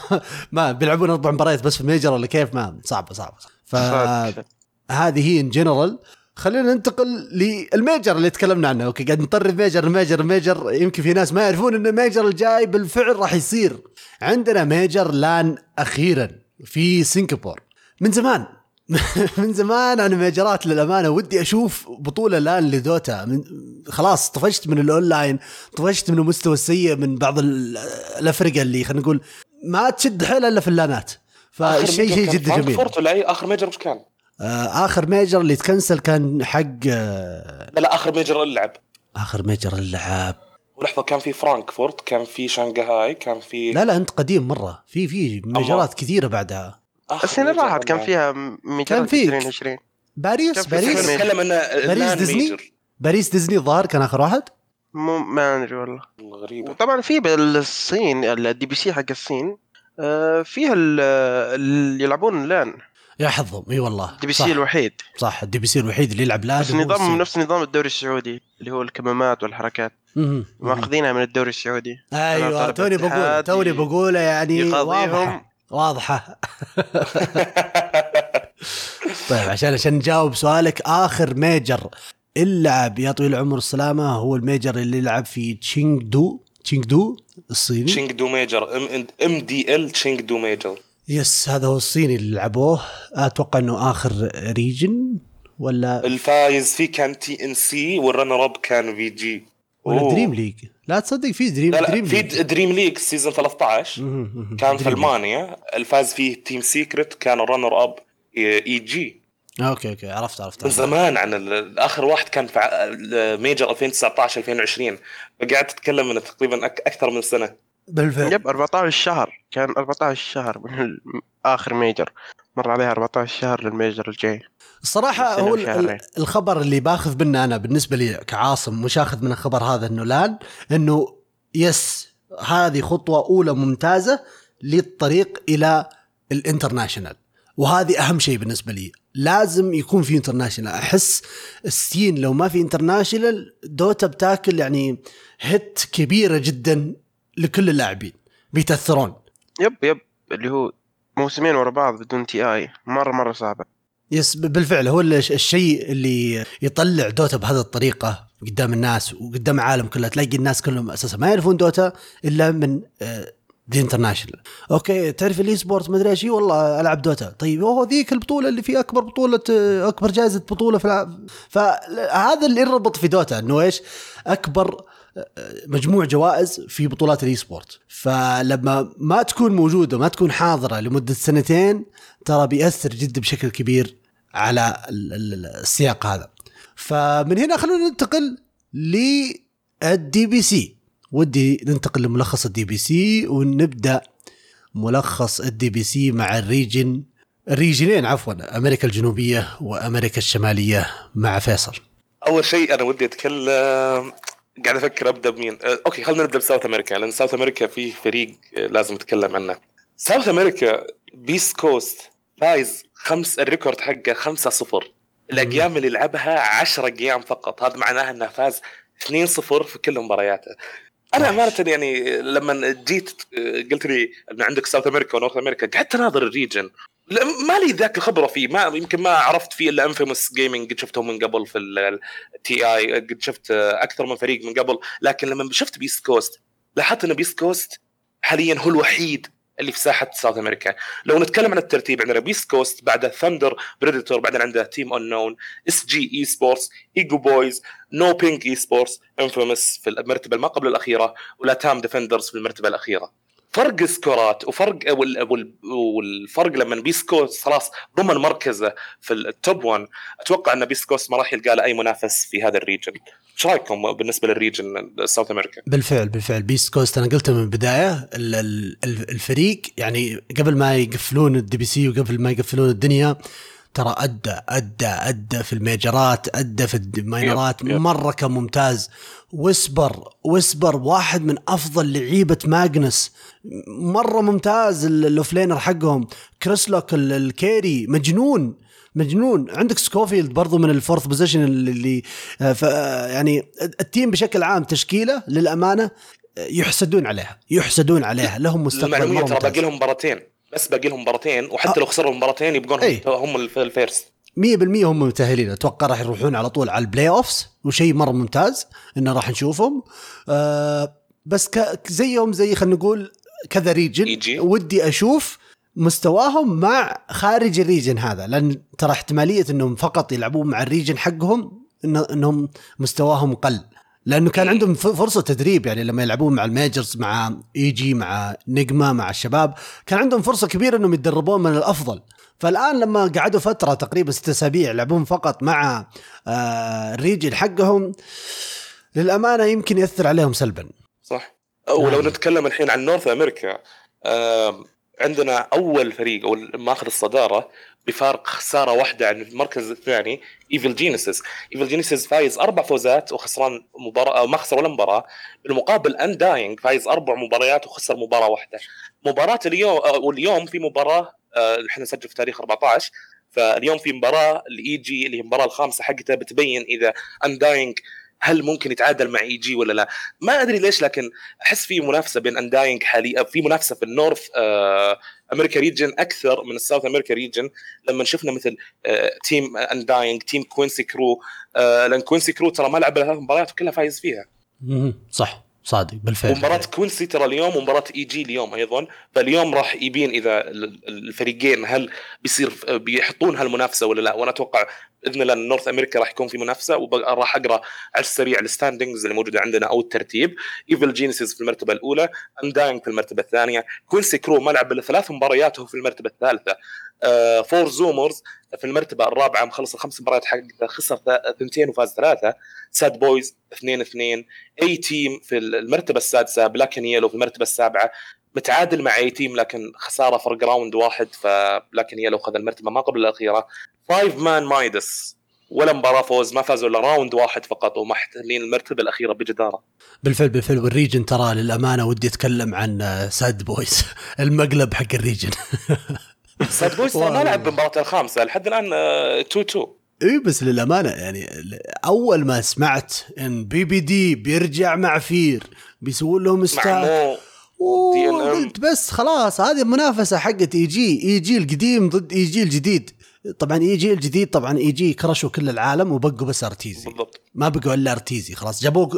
ما بيلعبون أربع مباريات بس في ال Major ولا كيف؟ ما صعبة صعبة فهذه هي in general خلينا ننتقل لل Major اللي تكلمنا عنه. okay قاعد نطرف Major ال Major ال Major يمكن في ناس ما يعرفون إن ال Major الجاي بالفعل راح يصير. عندنا Major لأن أخيرا في سنغافور من زمان من زمان أنا ميجرات للأمانة ودي أشوف بطولة ال LAN لدوتا من خلاص طفشت من الأونلاين طفشت من المستوى السيء من بعض الأفرقة اللي خلينا نقول ما تشد حيلها إلا في اللانات. فالشيء شيء جدا جميل. ولا أي آخر major وش كان؟ آه آخر major اللي تكنسل كان حق آه لا لا آخر ميجر اللعب آخر ميجر اللعب ولحظة كان في فرانكفورت كان في شنغهاي كان في لا لا أنت قديم مرة. في في ميجرات كثيرة بعدها. السنة راحت كان فيها كان في 2020 باريس باريس. نتكلم إنه باريس ديزني؟ باريس ديزني الظاهر كان آخر واحد؟ مو ما أدري والله. غريبة. وطبعا في بالصين ال DPC حق الصين آه، فيها اللي يلعبون الآن. يا حظهم. إي والله. ال DPC الوحيد. صح ال DPC الوحيد اللي يلعب لازم بس نظام نفس نظام الدوري السعودي اللي هو الكمامات والحركات. ماخذينها من الدوري السعودي. أيوه توني بقول توني بقوله يعني واضحة. واضحة. طيب عشان عشان نجاوب سؤالك آخر major اللعب يا طويل العمر السلامة هو ال major اللي لعب في تشينغ دو تشينغ دو الصيني. تشينغ دو major ام MDL تشينغ دو major. yes هذا هو الصيني اللي لعبوه. أتوقع إنه آخر region ولا؟ الفايز فيه كان TNC وال runner up كان VG ولا أوه. دريم ليج لا تصدق في دريم لا لا دريم في دريم ليج سيزون 13 كان في ألمانيا. الفاز فيه Team Secret كان runner up EG okay okay. عرفت عرفت. من زمان عن آخر واحد كان في major 2019 2020 فقعدت تتكلم من تقريبا أكثر من سنة. بالفعل. yep 14 شهر. كان 14 شهر من آخر major مر عليها 14 شهر لل major الجاي. الصراحة هو الخبر اللي باخذ منه أنا بالنسبة لي كعاصم مش آخذ من الخبر هذا إنه لأن إنه yes هذه خطوة أولى ممتازة للطريق إلى ال International وهذه أهم شيء بالنسبة لي. لازم يكون في International أحس ال scene لو ما في International دوتا بتاكل يعني hit كبيرة جدا لكل اللاعبين بيتأثرون. yep yep. اللي هو موسمين ورا بعض بدون TI. مرة مرة صعبة. yes بالفعل هو الشيء اللي يطلع دوتا بهذه الطريقة قدام الناس وقدام العالم كله. تلاقي الناس كلهم أساسا ما يعرفون دوتا إلا من The International okay تعرف ال esport ما أدري إيش؟ والله ألعب دوتا. طيب هو ذيك البطولة اللي في أكبر بطولة آه، أكبر جائزة بطولة في فهذا اللي يربط في دوتا إنه إيش؟ أكبر مجموع جوائز في بطولات ال esport فلما ما تكون موجودة ما تكون حاضرة لمدة سنتين ترى بيأثر جدا بشكل كبير على السياق هذا. فمن هنا خلونا ننتقل لل DPC ودي ننتقل لملخص ال DPC ونبدأ ملخص ال DPC مع ال region ال region ين عفوا أمريكا الجنوبية وأمريكا الشمالية مع فيصل. أول شيء أنا ودي أتكلم قاعد أفكر أبدأ بمين. أه، okay خلينا نبدأ ب South America. لأن South America فيه فريق أه، لازم نتكلم عنه. South America beastcoast فايز خمس ال record حقه 5 0 الأيام اللي لعبها 10 أيام فقط. هذا معناه إنه فاز 2 0 في كل مبارياته. أنا أمانة يعني لما جيت أه، قلت لي إن عندك South America و North America قعدت أناظر ال region. ما لي ذاك الخبرة فيه. ما يمكن ما عرفت فيه إلا Infamous Gaming قد شفتهم من قبل في ال TI قد شفت أكثر من فريق من قبل. لكن لما شفت beastcoast لاحظت إن beastcoast حاليا هو الوحيد اللي في ساحة South America لو نتكلم عن الترتيب عندنا beastcoast بعد Thunder Predator بعدين عنده تيم اون نون اس جي اي سبورتس ايجو بويز نو بينك اي سبورتس انفيموس في المرتبة ما قبل الأخيرة ولاتام Defenders في المرتبة الأخيرة. فرق score ات وفرق والفرق لما beastcoast خلاص ضمن مركزه في ال top 1 أتوقع أن beastcoast ما راح يلقى له أي منافس في هذا ال region. إيش رأيكم بالنسبة لل region South America؟ بالفعل بالفعل. beastcoast أنا قلتها من البداية الفريق يعني قبل ما يقفلون ال DPC وقبل ما يقفلون الدنيا ترى أدى أدى أدى في ال major ات أدى في ال minor ات. مرة كان ممتاز. Wisper Wisper واحد من أفضل لعيبة ماجنس. مرة ممتاز ال- ال offlaner حقهم. Chris Luck ال- ال carry مجنون مجنون. عندك Scofield برضو من ال fourth position اللي آه، آه، يعني ال team بشكل عام تشكيلة للأمانة آه، يحسدون عليها يحسدون عليها. لهم مستقبل مرة ترى باقي لهم مباراتين. بس باقي لهم مباراتين وحتى آه. لو خسروا المباراتين يبقون إيه. هم, هم الف- ال first 100% هم متأهلين أتوقع راح يروحون على طول على ال playoffs وشيء مرة ممتاز إنه راح نشوفهم آه بس ك- زيهم زي خلينا نقول كذا region يجي. ودي أشوف مستواهم مع خارج ال region هذا لأن ترى احتمالية إنهم فقط يلعبون مع ال region حقهم إنه إنهم مستواهم قل لأنه كان عندهم فرصة تدريب يعني لما يلعبون مع ال majors مع EG مع Nigma مع الشباب كان عندهم فرصة كبيرة إنهم يتدربون من الأفضل. فالآن لما قعدوا فترة تقريبا ست أسابيع يلعبون فقط مع آه ال region حقهم للأمانة يمكن يأثر عليهم سلبا. صح. ولو نعم. نتكلم الحين عن North America عندنا أول فريق أو مأخذ الصدارة بفارق خسارة واحدة عن المركز الثاني Evil Geniuses Evil Geniuses فايز أربع فوزات وخسران مباراة ما خسر ولا مباراة. بالمقابل Undying فايز أربع مباريات وخسر مباراة واحدة. مباراة اليوم واليوم في مباراة آه، إحنا نسجل في تاريخ 14 فاليوم في مباراة ال EG اللي هي المباراة الخامسة حقتها بتبين إذا Undying هل ممكن يتعادل مع EG ولا لا؟ ما أدري ليش لكن أحس في منافسة بين Undying حاليا في منافسة في ال North آه، America region أكثر من ال South America region لما شفنا مثل آه، team Undying team Quincy Crew آه، لأن Quincy Crew ترى ما لعب ثلاث مباريات وكلها فايز فيها. صح صادق بالفعل. ومباراة Quincy ترى اليوم ومباراة EG اليوم أيضا. فاليوم راح يبين إذا ال- ال- الفريقين هل بيصير بيحطون هالمنافسة ولا لا. وأنا أتوقع بإذن الله North America راح يكون في منافسة وراح أقرأ على السريع ال standings اللي موجودة عندنا أو الترتيب. Evil Geniuses في المرتبة الأولى Undying في المرتبة الثانية. Quincy Crew ما لعب إلا ثلاث مباريات وهو في المرتبة الثالثة. آه Four Zoomers في المرتبة الرابعة مخلص الخمس مباريات حقته خسر ثنتين وفاز ثلاثة. Sad Boys اثنين اثنين. A Team في المرتبة السادسة Black Yellow في المرتبة السابعة. متعادل مع A Team لكن خسارة فرق round واحد ف Black Yellow خذ المرتبة ما قبل الأخيرة. Five Man Midas ولا مباراة فوز ما فازوا إلا round واحد فقط ومحتلين المرتبة الأخيرة بجدارة. بالفعل بالفعل. وال region ترى للأمانة ودي أتكلم عن آه، Sad Boys المقلب حق ال region. Sad Boys ما لعب بالمباراة الخامسة لحد الآن 2 2 إي بس للأمانة يعني أول ما سمعت إن ppd بيرجع مع Fear بيسوون لهم مع مو DNM. قلت بس خلاص هذه المنافسة حقت إي جي إي جي القديم ضد EG الجديد. طبعا إي جي الجديد طبعا EG كرشوا كل العالم وبقوا بس Arteezy. بالضبط. ما بقوا إلا Arteezy خلاص. جابوه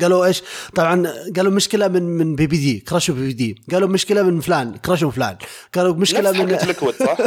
قالوا إيش؟ طبعا قالوا مشكلة من من بي بي دي كرشوا بي بي دي. قالوا مشكلة من فلان كرشوا فلان. قالوا مشكلة من Liquid صح؟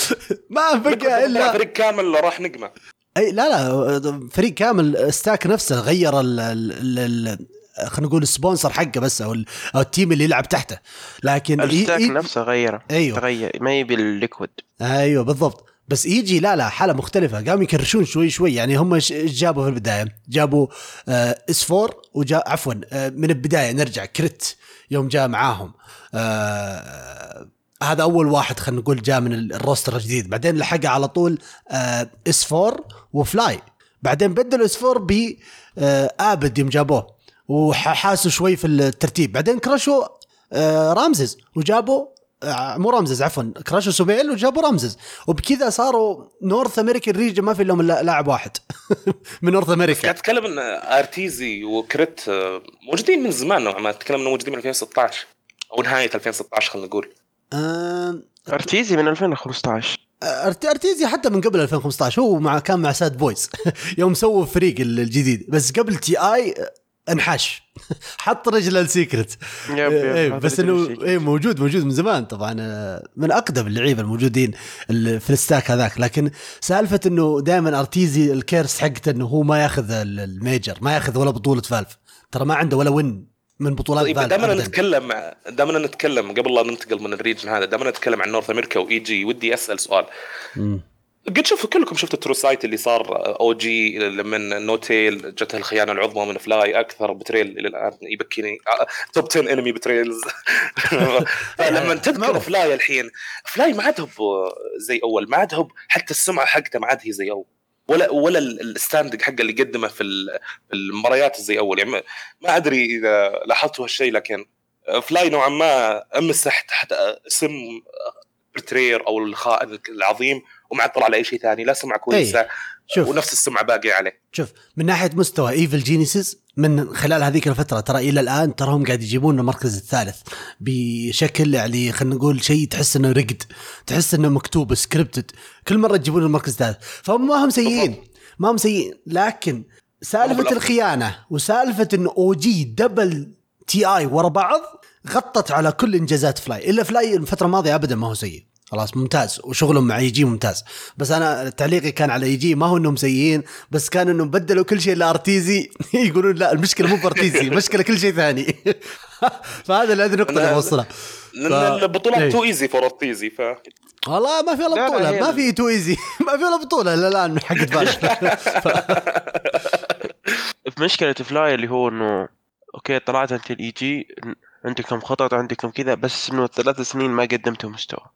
ما بقى الا فريق كامل راح نقمه أي لا لا فريق كامل stack نفسه غير ال ال ال خلينا نقول ال sponsor حقه بس أو, أو ال team اللي يلعب تحته. لكن ال stack إي- إي- نفسه غيره أيوه. تغير ما يبي ال Liquid أيوه بالضبط. بس EG لا لا حالة مختلفة. قاموا يكرشون شوي شوي. يعني هم إيش جابوا في البداية؟ جابوا آه s4 وجا عفوا آه من البداية نرجع Cr1t يوم جاء معاهم. آه هذا أول واحد خلينا نقول جاء من ال- ال roster الجديد. بعدين لحقه على طول آه s4 و Fly بعدين بدلوا s4 ب آه Abed يوم جابوه. وحاسوا شوي في الترتيب. بعدين كرشوا آه RAMZES وجابوا آه، مو RAMZES عفوا كراشوا SumaiL وجابوا RAMZES وبكذا صاروا North American region ما في لهم إلا لاعب واحد من North قاعد America اتكلم إن Arteezy و Cr1t آه، موجودين من زمان نوعا ما. اتكلم إنه موجودين من 2016 أو نهاية 2016 خلينا نقول. آه، Arteezy من 2015 Art- Arteezy حتى من قبل 2015 هو مع كان مع Sad Boys يوم سووا فريق ال- الجديد. بس قبل TI انحاش. حط رجله السيكرت يب يب إيه هذا بس إنه. إيه موجود موجود من زمان. طبعا آه، من أقدم اللعيبة الموجودين ال- في ال stack هذاك. لكن سالفة إنه دائما Arteezy ال curse حقته إنه هو ما ياخذ ال- ال Major ما ياخذ ولا بطولة Valve ترى ما عنده ولا وين من بطولات طيب Valve دائما. نتكلم دائما نتكلم قبل لا ننتقل من ال region هذا دائما نتكلم عن North America و EG ودي أسأل سؤال. مم. قد شوفوا كلكم شفتوا True Sight اللي صار OG من N0tail جته الخيانة العظمى من Fly أكثر betrayal إلى الآن يبكيني. top 10 anime betrayals فلما تذكر Fly الحين Fly ما عاد زي أول ما عاد حتى السمعة حقته ما عاد هي زي أول. ولا ولا ال standing حقه اللي قدمه في المباريات زي أول. يعني ما أدري إذا لاحظتوا هالشيء لكن Fly نوعا ما أمسح تحت اسم betrayal أو الخائن العظيم وما عاد طلع على اي شيء ثاني لا سمعة كويسة شوف. ونفس السمعة باقية عليه. شوف من ناحية مستوى Evil Geniuses من خلال هذيك الفترة ترى إلى الآن تراهم قاعد يجيبون المركز الثالث بشكل يعني خلينا نقول شيء تحس إنه رقد تحس إنه مكتوب scripted كل مرة تجيبون المركز الثالث. فهم ما هم سيئين ما هم سيئين. لكن سالفة الخيانة وسالفة انه OG double TI ورا بعض غطت على كل إنجازات Fly إلا Fly الفترة الماضية ابدا ما هو سيء. خلاص ممتاز. وشغلهم مع EG ممتاز. بس أنا تعليقي كان على EG ما هو إنهم سيئين بس كان إنهم بدلوا كل شيء ل Arteezy يقولون لا المشكلة مو ب Arteezy المشكلة كل شيء ثاني. فهذا اللي النقطه اللي بوصلها لأن ف... البطولات تو ايزي فور أرتيزي ف والله ما في الا بطولة ما في too easy ما في الا بطولة إلا الآن حقت فاش مشكلة Fly اللي هو إنه okay طلعت انت ال EG عندكم خطط عندكم كذا بس إنه ثلاث سنين ما قدمتوا مستوى.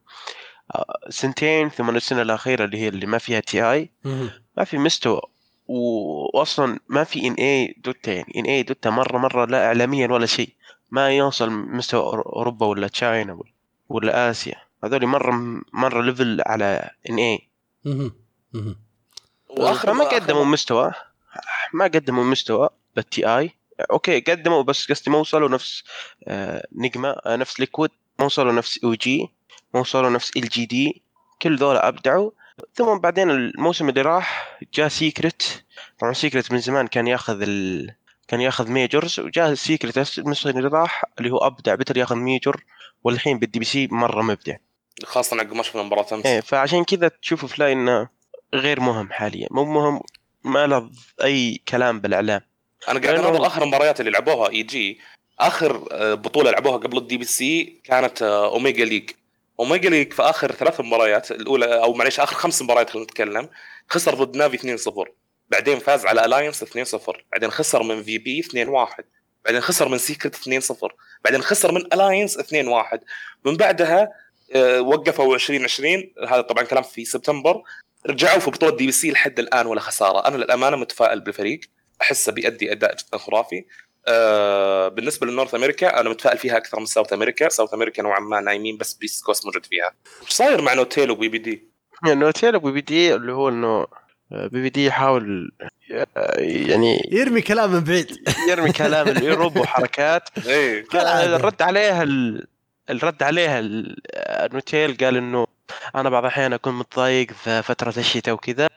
سنتين ثم السنة الأخيرة اللي هي اللي ما فيها TI ما في مستوى. واصلا ما في NA Dota يعني NA Dota مرة مرة لا اعلاميا ولا شيء. ما يوصل مستوى أوروبا ولا China ولا آسيا. هذول مرة مرة level على NA واخر ما قدموا مستوى. ما قدموا مستوى بال TI أوكي قدموا بس قصدي ما وصلوا نفس آه Nigma آه نفس Liquid ما وصلوا نفس OG وصلوا نفس LGD كل ذولا أبدعوا. ثم بعدين الموسم اللي راح جاء Secret طبعا Secret من زمان كان ياخذ ال... كان ياخذ majors وجاء Secret الموسم اللي راح اللي هو أبدع. بتر ياخذ major والحين بال DPC مرة مبدع. خاصة عقب ما شفنا مباراة أمس. إيه فعشان كذا تشوفوا Fly إنه غير مهم حاليا. مو مهم ما له أي كلام بالإعلام. أنا قاعد انظر آخر المباريات اللي لعبوها EG آخر آه، بطولة لعبوها قبل ال DPC كانت آه، Omega League Omega League في آخر ثلاث مباريات الأولى أو معليش آخر خمس مباريات خلينا نتكلم خسر ضد Na'Vi 2-0 بعدين فاز على Alliance 2-0 بعدين خسر من VP 2-1 بعدين خسر من Secret 2-0 بعدين خسر من Alliance 2-1 من بعدها آه، وقفوا 2020 هذا طبعا كلام في سبتمبر رجعوا في بطولة DPC لحد الآن ولا خسارة. أنا للأمانة متفائل بالفريق أحسه بيأدي أداء جدا خرافي. آه بالنسبة لل North America أنا متفائل فيها أكثر من South America. South America نوعا ما نايمين بس beastcoast موجود فيها. إيش صاير مع Notail و ppd؟ يعني Notail و ppd اللي هو إنه آه، ppd يحاول آه، يعني يرمي كلام من بعيد. يرمي كلام ال Europe وحركات. إيه. الرد عليها الرد عليها Notail قال إنه أنا بعض الأحيان أكون متضايق في فترة الشتاء وكذا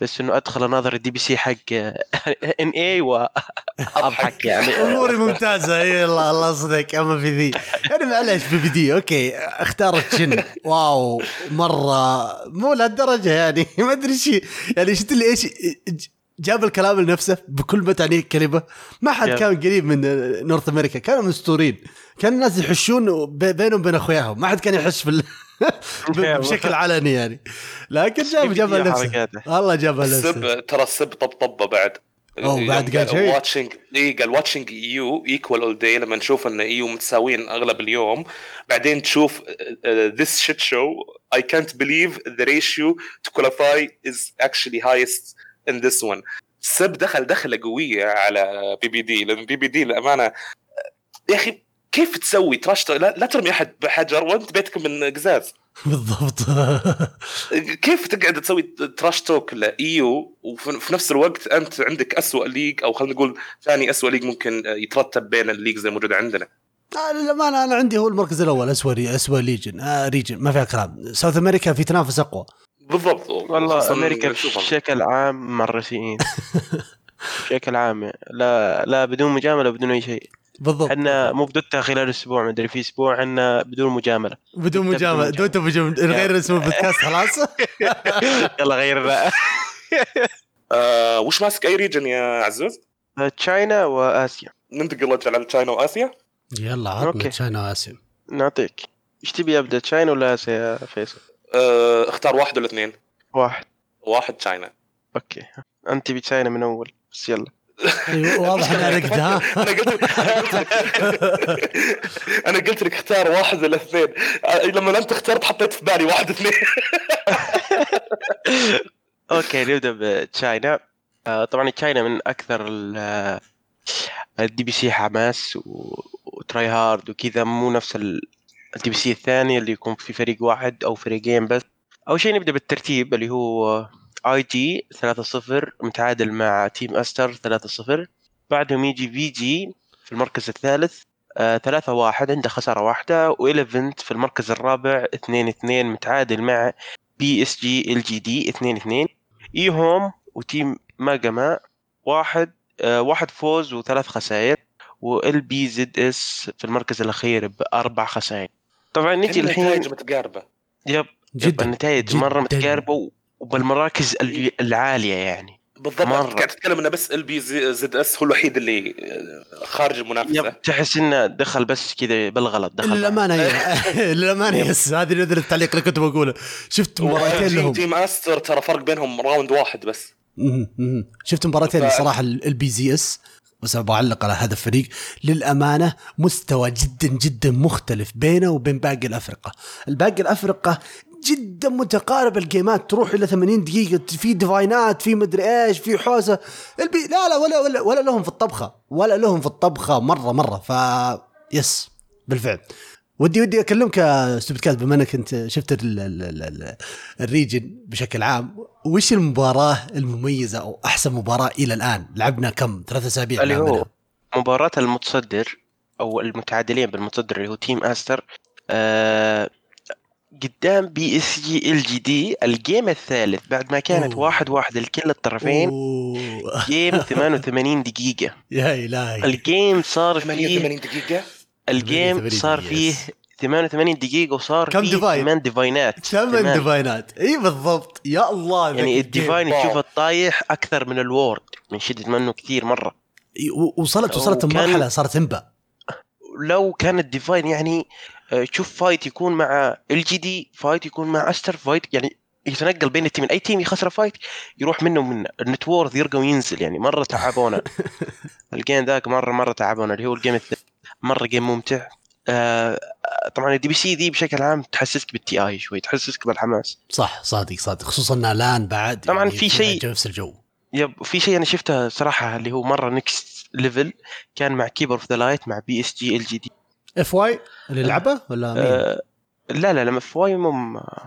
بس إنه أدخل أناظر ال DPC حق NA واضحك يعني. أموري ممتازة. إي الله الله يصدق أما في ذي. يعني معليش ppd أوكي. اختارت شن؟ واو. مرة. مو لهالدرجة يعني. ما أدري إيش يعني شفت لي إيش؟ جاب الكلام لنفسه بكل ما تعنيه الكلمة. ما حد كان قريب من North America. كانوا مستورين. كان الناس يحشون بينهم وبين أخوياهم. ما حد كان يحش في بشكل علني يعني. لكن جاب جابها لنفسه والله جابها لنفسه السب ترى السب طبطبه بعد. أوه بعد قال شيء. watching اي قال watching EU equal all day لما نشوف إن EU متساويين أغلب اليوم بعدين تشوف ذيس شيت شو اي كانت بليف ذا ريشيو تو كواليفاي از اكشلي هايست ان ذس ون سب دخل دخلة قوية على بي بي دي لأن بي بي دي للأمانة يا أخي كيف تسوي trash لا, لا ترمي أحد بحجر وأنت بيتك من قزاز. بالضبط. كيف تقعد تسوي trash talk live وفي نفس الوقت أنت عندك اسوء league أو خلينا نقول ثاني اسوء league ممكن يترتب بين ال leagues الموجوده عندنا؟ آه، للأمانة أنا عندي هو المركز الأول أسوأ أسوأ region آه region ما فيها كلام. South America في تنافس أقوى. بالضبط. والله أمريكا بشكل عام مرة سيئين بشكل عام. لا لا بدون مجاملة بدون أي شيء. بالضبط. إحنا مو ب Dota خلال أسبوع ما أدري في أسبوع إحنا بدون مجاملة. بدون مجاملة. Dota بدون نغير اسم البودكاست خلاص؟ يلا غير آه وش ماسك أي region يا عزوز؟ تشاينا وآسيا. ننتقل على تشاينا وآسيا. يلا عطنا تشاينا وآسيا. نعطيك. إيش تبي ابدا تشاينا ولا آسيا يا فيصل؟ آه اختار واحد ولا اثنين؟ واحد. واحد تشاينا. أوكي. أنت بتشاينا من أول بس يلا. واضح انها رقد ها أنا قلت أنا قلت لك أنا قلت لك اختار واحد ولا اثنين. لما انت اخترت حطيت في بالي واحد اثنين أوكي نبدأ ب China. آه، طبعا China من أكثر ال- ال DPC حماس و tryhard وكذا مو نفس ال- ال DPC الثاني اللي يكون في فريق واحد أو فريقين بس. أول شيء نبدأ بالترتيب اللي هو EG 3-0 متعادل مع Team Aster 3-0 بعدهم يجي VG في المركز الثالث آه 3-1 عنده خسارة واحدة و Elephant في المركز الرابع 2-2 متعادل مع بي إس جي إل جي دي 2-2 EHOME و Team Magma واحد آه واحد فوز وثلاث خسائر و LBZS في المركز الأخير بأربع خسائر. طبعا نجي الحين النتائج متقاربة. yep yep جدا النتائج مرة جداً. وبالمراكز ال- العالية يعني. بالضبط. مرة. قاعد تتكلم إنه بس LBZS هو الوحيد اللي آه، خارج المنافسة. تحس إنه دخل بس كذا بالغلط دخل للامانه للامانه يس هذه نذر التعليق اللي كنت بقوله. شفت مباراتين تيم, لهم. تيم أستر ترى فرق بينهم راوند واحد بس. شفت مباراتين صراحة البي زي إس. بس أبغى اعلق على هذا الفريق. للأمانة مستوى جدا جدا مختلف بينه وبين باقي الأفرقة. الباقي الأفرقة جدا متقارب الجيمات. تروح إلى 80 دقيقة في ديفاينات في مدري إيش في حوسة. البي لا لا ولا ولا, ولا لهم في الطبخة. ولا لهم في الطبخة مرة مرة. ف yes بالفعل. ودي ودي أكلمك أستاذ كاز بما إنك أنت شفت ال ال ال ال ال region بشكل عام. وش المباراة المميزة أو أحسن مباراة إلى الآن؟ لعبنا كم؟ ثلاثة أسابيع اللي هو منها. مباراة المتصدر أو المتعادلين بالمتصدر اللي هو Team Aster آه قدام PSG LGD ال game الثالث بعد ما كانت أوه. واحد واحد لكل الطرفين أوه. game 88 دقيقة يا إلهي ال game صار فيه 88 دقيقة ال game 88 صار دقيقة، فيه yes. 88 دقيقة وصار كم فيه divine؟ ثمان ديفاينات ثمان. ديفاينات إي بالضبط يا الله يعني. ال divine. تشوفه طايح أكثر من ال ward من شدة ما انه كثير مرة وصلت وصلت مرحله صارت انبا لو كان ال divine يعني تشوف fight يكون مع LGD fight يكون مع Aster fight يعني يتنقل بين التيمين أي team يخسر fight يروح منه من ال net worth يرقى وينزل. يعني مرة تعبونا. ال game ذاك مرة مرة تعبونا. اللي هو ال game الثاني مرة game ممتع. آه طبعا ال DPC دي بشكل عام تحسسك بال TI شوي تحسسك بالحماس. صح صادق صادق. خصوصا الآن بعد طبعاً يعني في شيء- نفس الجو. yep في شيء أنا شفته صراحة اللي هو مرة next level كان مع Keeper of the Light مع بي اس جي ال جي دي fy اللي لعبه ولا مين؟ آه لا لا لا فواي مو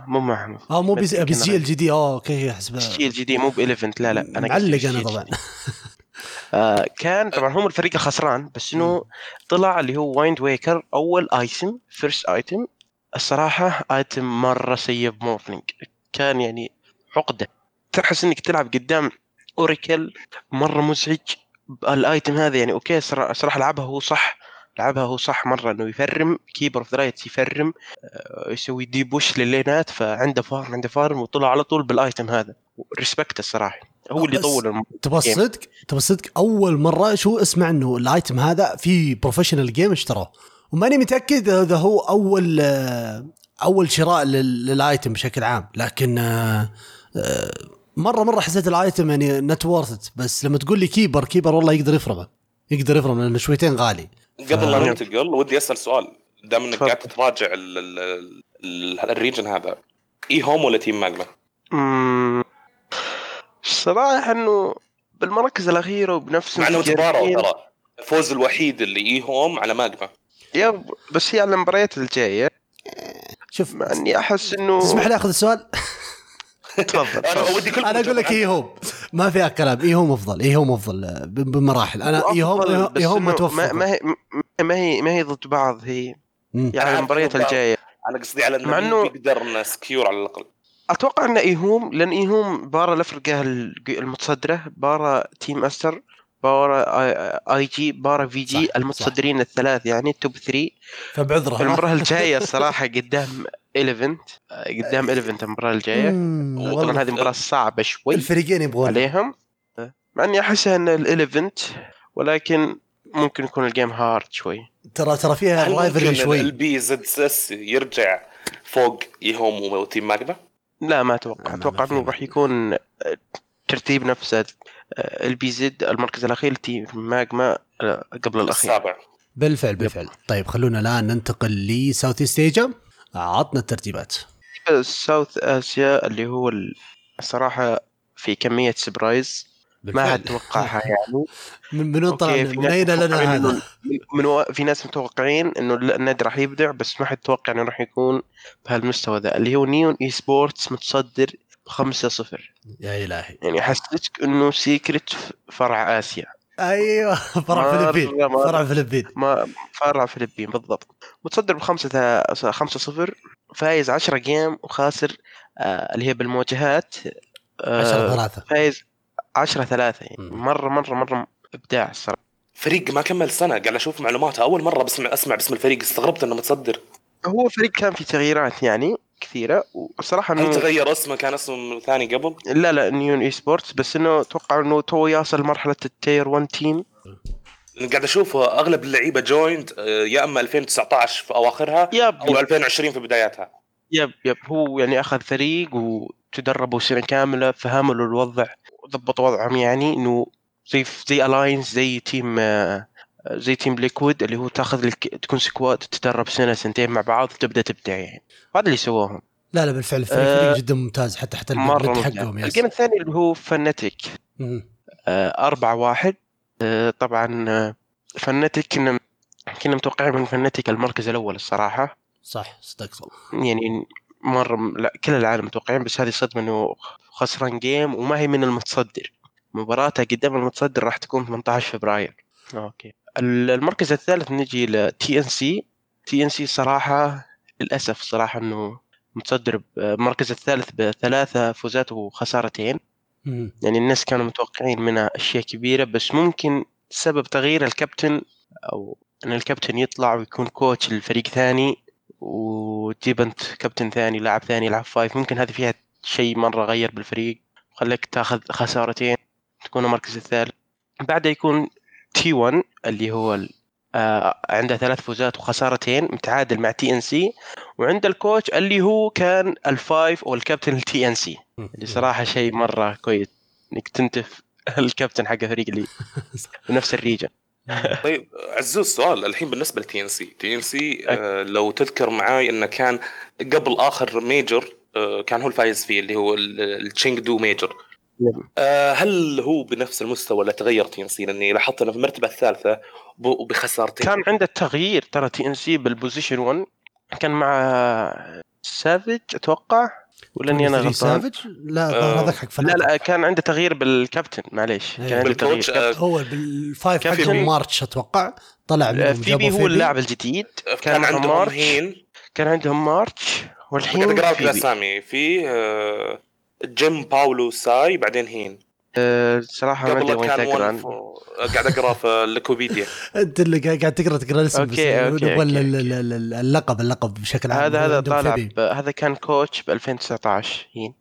مو معهم. آه مو بي مسكين بي جي أنا. ال جي دي آه أوكي احسب الجي ال جي دي مو ب 11 لا لا أنا معلق أنا. طبعا. آه كان طبعا هم الفريق الخسران بس إنه طلع اللي هو وايند ويكر أول ايتم فيرست ايتم الصراحة ايتم مرة سيء بمورفلينج كان يعني عقدة. تحس إنك تلعب قدام اوريكل مرة مزعج. ال item هذا يعني okay صرا- صراحة لعبها هو صح. لعبها هو صح مرة إنه ي farm Keeper of the ي farm آه، يسوي دي push للينات فعنده farm عنده farm وطلع على طول بال item هذا. respect الصراحة. هو اللي طول game. الصدق؟ تبغى الصدق؟ أول مرة شو اسمع إنه ال item هذا في professional game اشتروه وماني متأكد إذا هو أول آه، أول شراء لل- لل item بشكل عام. لكن آه، مرة مرة حسيت الايتم يعني نت بس لما تقول لي كيبر كيبر والله يقدر يفرمه. يقدر يفرم لأنه شويتين غالي. قبل لا آه. ننتقل ودي أسأل سؤال دام إنك. قاعد تتراجع ال- ال- ال- الريجن هذا اي هوم ولا تيم ماجما؟ مم. الصراحة إنه بالمراكز الأخيرة وبنفس مع إنه تباروا ترى الفوز الوحيد اللي اي هوم على ماجما يب بس هي على المباريات الجاية شوف مع إني أحس إنه تسمح لي أخذ السؤال تفضل. أنا. ودي كل أنا أقول لك إي هوم. ما فيها كلام إي هوم أفضل. إي هوم أفضل. بمراحل. أنا إي هوم إي هوم متوفر. ما, هي ما هي ما هي ضد بعض. هي. يعني المباريات الجاية. أنا قصدي على مع انه إنه- بيقدر نسكيور على الأقل. أتوقع إن ايهوم لأن ايهوم بارا الافرقه المتصدرة بارا تيم أستر بارا اي جي بارا في جي صح، المتصدرين الثلاث يعني التوب 3 فبعذرة. المباراة الجاية الصراحه قدام Elephant قدام Elephant المباراة الجاية. مم، والله. طبعا هذه مباراة صعبة شوي الفريقين يبغون عليهم. مع إني احسها إن ال Elephant ولكن ممكن يكون ال game hard شوي. ترى ترى فيها rivalry شوي. البي زد اس يرجع فوق EHOME و Team Magma؟ لا ما أتوقع. أتوقع إنه. راح يكون آه، ترتيب نفسه. البي زد المركز الأخير Team Magma آه، قبل الأخير. السابع. بالفعل بالفعل. طيب خلونا الآن ننتقل ل South East Asia. عطنا الترتيبات. South Asia اللي هو ال- الصراحه في كمية surprise ما. حد توقعها يعني. من من طلع من أين لنا هذا؟ من و... في ناس متوقعين إنه النادي راح يبدع بس ما حد توقع إنه راح يكون بهالمستوى ذا اللي هو Neon Esports متصدر 5-0 يا إلهي. يعني حسيتك إنه secret فرع آسيا. أيوه فرع فلبين. فرع فلبين ما فرع فلبين بالضبط. متصدر بخمسة تا- خمسة صفر فايز 10 جيم وخاسر آه اللي هي بالمواجهات 10 آه ثلاثة. فايز 10 ثلاثة يعني. مم. مرة مرة مرة إبداع الصراحة. فريق ما كمل سنة قاعد أشوف معلوماتها أول مرة بسمع أسمع باسم الفريق استغربت إنه متصدر. هو الفريق كان في تغييرات يعني. كثيرة وصراحة هل تغير اسمه؟ كان اسمه ثاني قبل؟ لا لا Neon Esports بس إنه أتوقع إنه تو يصل مرحلة ال tier 1 team. قاعد أشوف أغلب اللعيبة joined يا إما 2019 في أواخرها yep أو 2020 في بداياتها. yep yep. هو يعني أخذ فريق وتدربوا سنة كاملة فهموا الوضع وضبطوا وضعهم يعني إنه زي زي Alliance زي team آه، زي Team Liquid اللي هو تاخذ لك تكون squad تتدرب سنة سنتين مع بعض وتبدا تبدع يعني. هذا اللي سووهم. لا لا بالفعل الفريق آه، جدا ممتاز حتى حتى مرة حقهم ال game الثاني اللي هو Fnatic. آه، أربعة واحد. آه، طبعا آه، Fnatic كنا كنا متوقعين من Fnatic المركز الأول الصراحة. صح صدقت يعني مرة لا كل العالم متوقعين بس هذه صدمة إنه خسران game وما هي من المتصدر. مباراتها قدام المتصدر راح تكون 18 فبراير. okay. المركز الثالث نجي ل TNC TNC صراحة للأسف صراحة إنه متصدر المركز الثالث بثلاثة فوزات وخسارتين. مم. يعني الناس كانوا متوقعين منها أشياء كبيرة بس ممكن سبب تغيير الكابتن أو إن الكابتن يطلع ويكون coach للفريق ثاني وتجيب أنت كابتن ثاني لاعب ثاني يلعب five ممكن هذه فيها شيء مرة غير بالفريق. خليك تاخذ خسارتين تكون المركز الثالث. بعدها يكون T1 اللي هو آه عنده ثلاث فوزات وخسارتين متعادل مع TNC وعند ال coach اللي هو كان ال five أو الكابتن ال TNC اللي صراحة شيء مرة كويس إنك تنتف الكابتن حق فريق اللي بنفس ال region. طيب عزوز سؤال. الحين بالنسبة ل TNC TNC لو تذكر معاي إنه كان قبل آخر major آه، كان هو الفايز فيه اللي هو ال Chengdu Major. آه، هل هو بنفس المستوى اللي تغير TNC؟ لأني لاحظت أنه في المرتبة الثالثة وبخسارتين كان عنده تغيير. ترى TNC بال position 1 كان مع Savage أتوقع؟ ولا إني أنا غلطان؟ Savage لا آه، هذاك حق لا لا كان عنده تغيير بالكابتن معليش. كان عنده تغيير. آه، هو بال five حقهم March أتوقع. طلع منهم Febby هو اللاعب الجديد. كان كان معهم عندهم March. كان عندهم March قاعد والحين أقرأ لك Febby. الاسامي في آه، جيم باولو ساي بعدين هين. أه صراحة ما أدري وين كان تقرأ. قاعد أقرأ في ال Liquipedia أنت اللي قاعد قاعد تقرأ تقرأ الاسم أوكي. ال- ال- ال- اللقب اللقب بشكل عام. هذا هذا طالع هذا كان coach ب 2019 هين.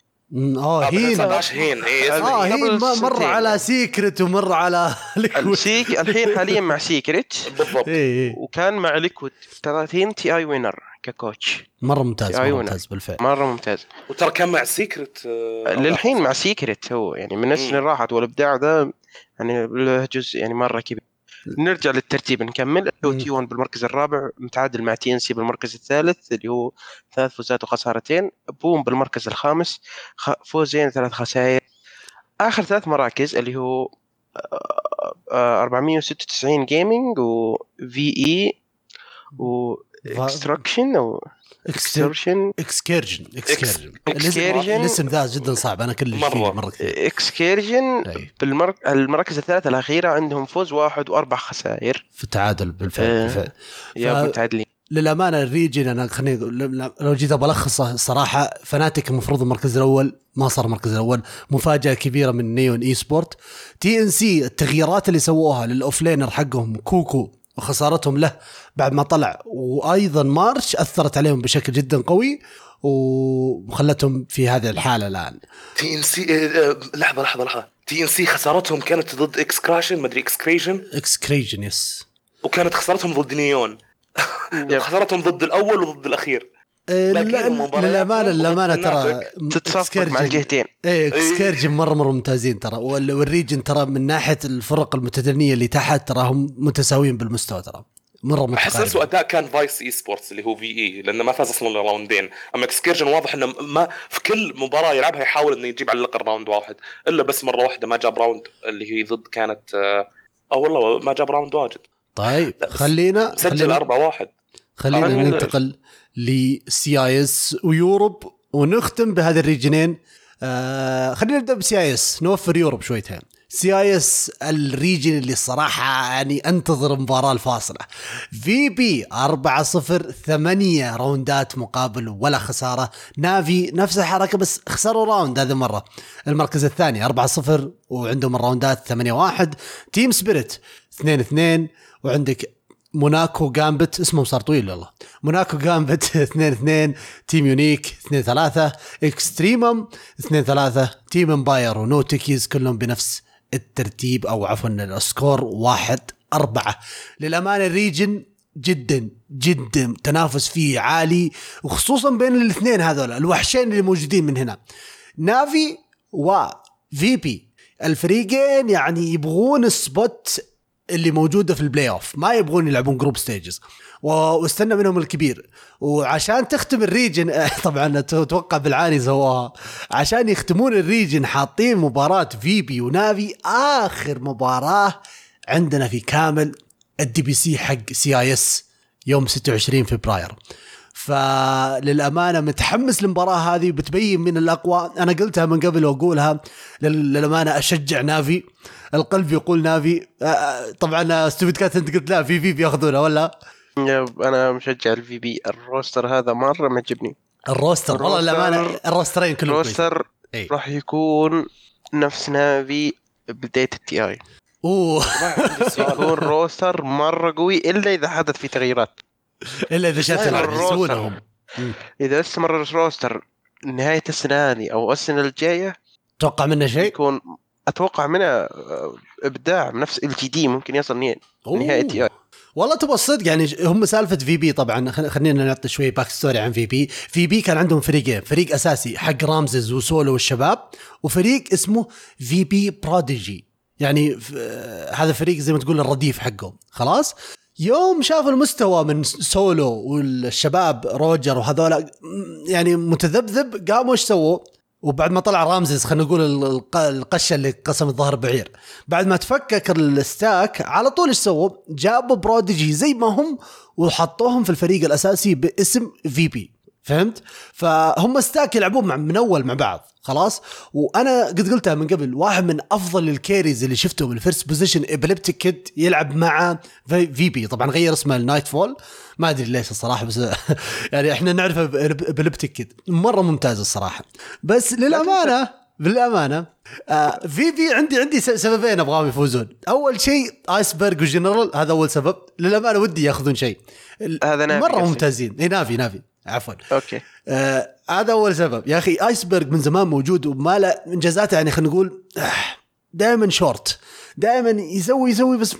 آه هين. 19 هين. اي آه هين مر. على Secret ومر على Liquid السيك الحين حاليا مع Secret بالضبط. اي اي وكان مع Liquid 30 TI winner ك coach. مرة ممتاز مرة. ممتاز بالفعل. مرة ممتاز. وترى كان مع Secret للحين مع Secret هو يعني من. اللي راحت والإبداع ده يعني له جزء يعني مرة كبير. نرجع للترتيب نكمل. هو. T1 بالمركز الرابع متعادل مع TNC بالمركز الثالث اللي هو ثلاث فوزات وخسارتين. BOOM بالمركز الخامس خ- فوزين ثلاث خسائر. آخر ثلاث مراكز اللي هو آه، آه، 496 Gaming وفي اي و Execration أو اكسترشن Execration اكسكيرجن Excursion. الاسم ذا جدا صعب أنا كل. فيه مرة كثير اكسكيرجن أي. بالمرك... المراكز الثلاثة الأخيرة عندهم فوز واحد وأربع خسائر في التعادل بالفعل, إيه. بالفعل. يا متعادلين للأمانة ال region أنا خليني لو جيت بلخصه الصراحه Fnatic المفروض المركز الأول ما صار المركز الأول مفاجأة كبيرة من Neon Esports TNC التغييرات اللي سووها لل offlaner حقهم كوكو وخسارتهم له بعد ما طلع. وأيضا مارش أثرت عليهم بشكل جدا قوي وخلتهم في هذه الحالة الآن. تي ان سي لحظة لحظة لحظة. TNC خسارتهم كانت ضد Execration مدري Execration Execration yes وكانت خسارتهم ضد نيون. خسارتهم ضد الأول وضد الأخير. إيه، للامانه للامانه ترى. تتصفق مع الجهتين. إيه Execration مره مرة ممتازين ترى. وال- وال region ترى من ناحية الفرق المتدنية اللي تحت ترى هم متساويين بالمستوى ترى. مرة أحس متقاربين اسوء أداء كان Vice Esports اللي هو في اي لأنه ما فاز أصلا round ين أما Execration واضح إنه ما في كل مباراة يلعبها يحاول إنه يجيب على الاقل round واحد. إلا بس مرة واحدة ما جاب round اللي هي ضد كانت آه أو والله ما جاب round واجد. طيب خلينا سجل خلينا 4 1 خلينا ننتقل ل CIS و Europe ونختم بهذه ال region ين آه خلينا نبدأ ب CIS نوفر Europe شويتين. CIS ال region اللي الصراحه يعني أنتظر المباراه الفاصلة. VP 4 0 8 round ات مقابل ولا خسارة. Navi نفس الحركة بس خسروا round هذه المرة. المركز الثاني 4 0 وعندهم ال round ات 8 1 Team Spirit 2 2 وعندك Monaco Gambit اسمهم صار طويل والله. Monaco Gambit 2 2 Team Unique 2 3 Extremum 2 3 Team Empire و No Techies كلهم بنفس الترتيب أو عفوا ال score واحد أربعة. للأمانة ال region جدا جدا تنافس فيه عالي وخصوصا بين الاثنين هذول الوحشين اللي موجودين من هنا. Navi و VP. الفريقين يعني يبغون ال spot اللي موجودة في ال playoff ما يبغون يلعبون group stages واستنى منهم الكبير. وعشان تختم ال region طبعا أتوقع بالعاني سواها عشان يختمون ال region حاطين مباراة VP و Navi. آخر مباراة عندنا في كامل ال DPC حق CIS يوم 26 فبراير. فللأمانة متحمس للمباراة هذه بتبين من الأقوى. أنا قلتها من قبل وأقولها. لل- للأمانة أشجع Navi. القلب يقول Navi آه، آه، طبعا Stupid Cat انت قلت لا VP بياخذونها ولا؟ أنا مشجع ال VP ال roster هذا مرة معجبني. ال roster؟ والله للامانه ال roster ين كلهم. ال roster راح يكون نفس Navi بداية ال TI أوه. يكون roster مرة قوي إلا إذا حدث في تغييرات. إلا إذا يلعب يسوونهم إذا استمر ال roster نهاية السنة هذه أو السنة الجاية توقع منه شيء؟ يكون أتوقع منه آه، إبداع نفس ال LGD ممكن يصل نهايه TI والله تبغى الصدق يعني هم سالفة VP طبعا خل- خلينا نعطي شوي backstory عن VP VP كان عندهم فريقين فريق أساسي حق رامزز وسولو والشباب وفريق اسمه VP Prodigy يعني آه، هذا فريق زي ما تقول الرديف حقهم. خلاص؟ يوم شافوا المستوى من سولو والشباب روجر وهذولا يعني متذبذب قاموا إيش سووا؟ وبعد ما طلع رامزز خلينا نقول ال- الق- القشة اللي قسم الظهر بعير بعد ما تفكك ال stack على طول إيش سووا؟ جابوا Prodigy زي ما هم وحطوهم في الفريق الأساسي باسم VP فهمت؟ فهم stack يلعبون مع من أول مع بعض خلاص؟ وأنا قد قلتها من قبل واحد من أفضل ال carries اللي شفتهم ال first position epileptick1d يلعب مع في VP طبعا غير اسمه ال Nightfall ما أدري ليش الصراحة بس يعني إحنا نعرفه epileptick1d مرة ممتاز الصراحة. بس للأمانة بالامانه آه في في عندي عندي سببين أبغاهم يفوزون. أول شيء Iceberg و General هذا أول سبب. للأمانة ودي ياخذون شيء. هذا Navi مرة. ممتازين. إي Navi Navi. عفوا. okay. آه هذا أول سبب. يا أخي Iceberg من زمان موجود وما له انجازاته يعني خلينا نقول دائما شورت دائما يسوي يسوي بس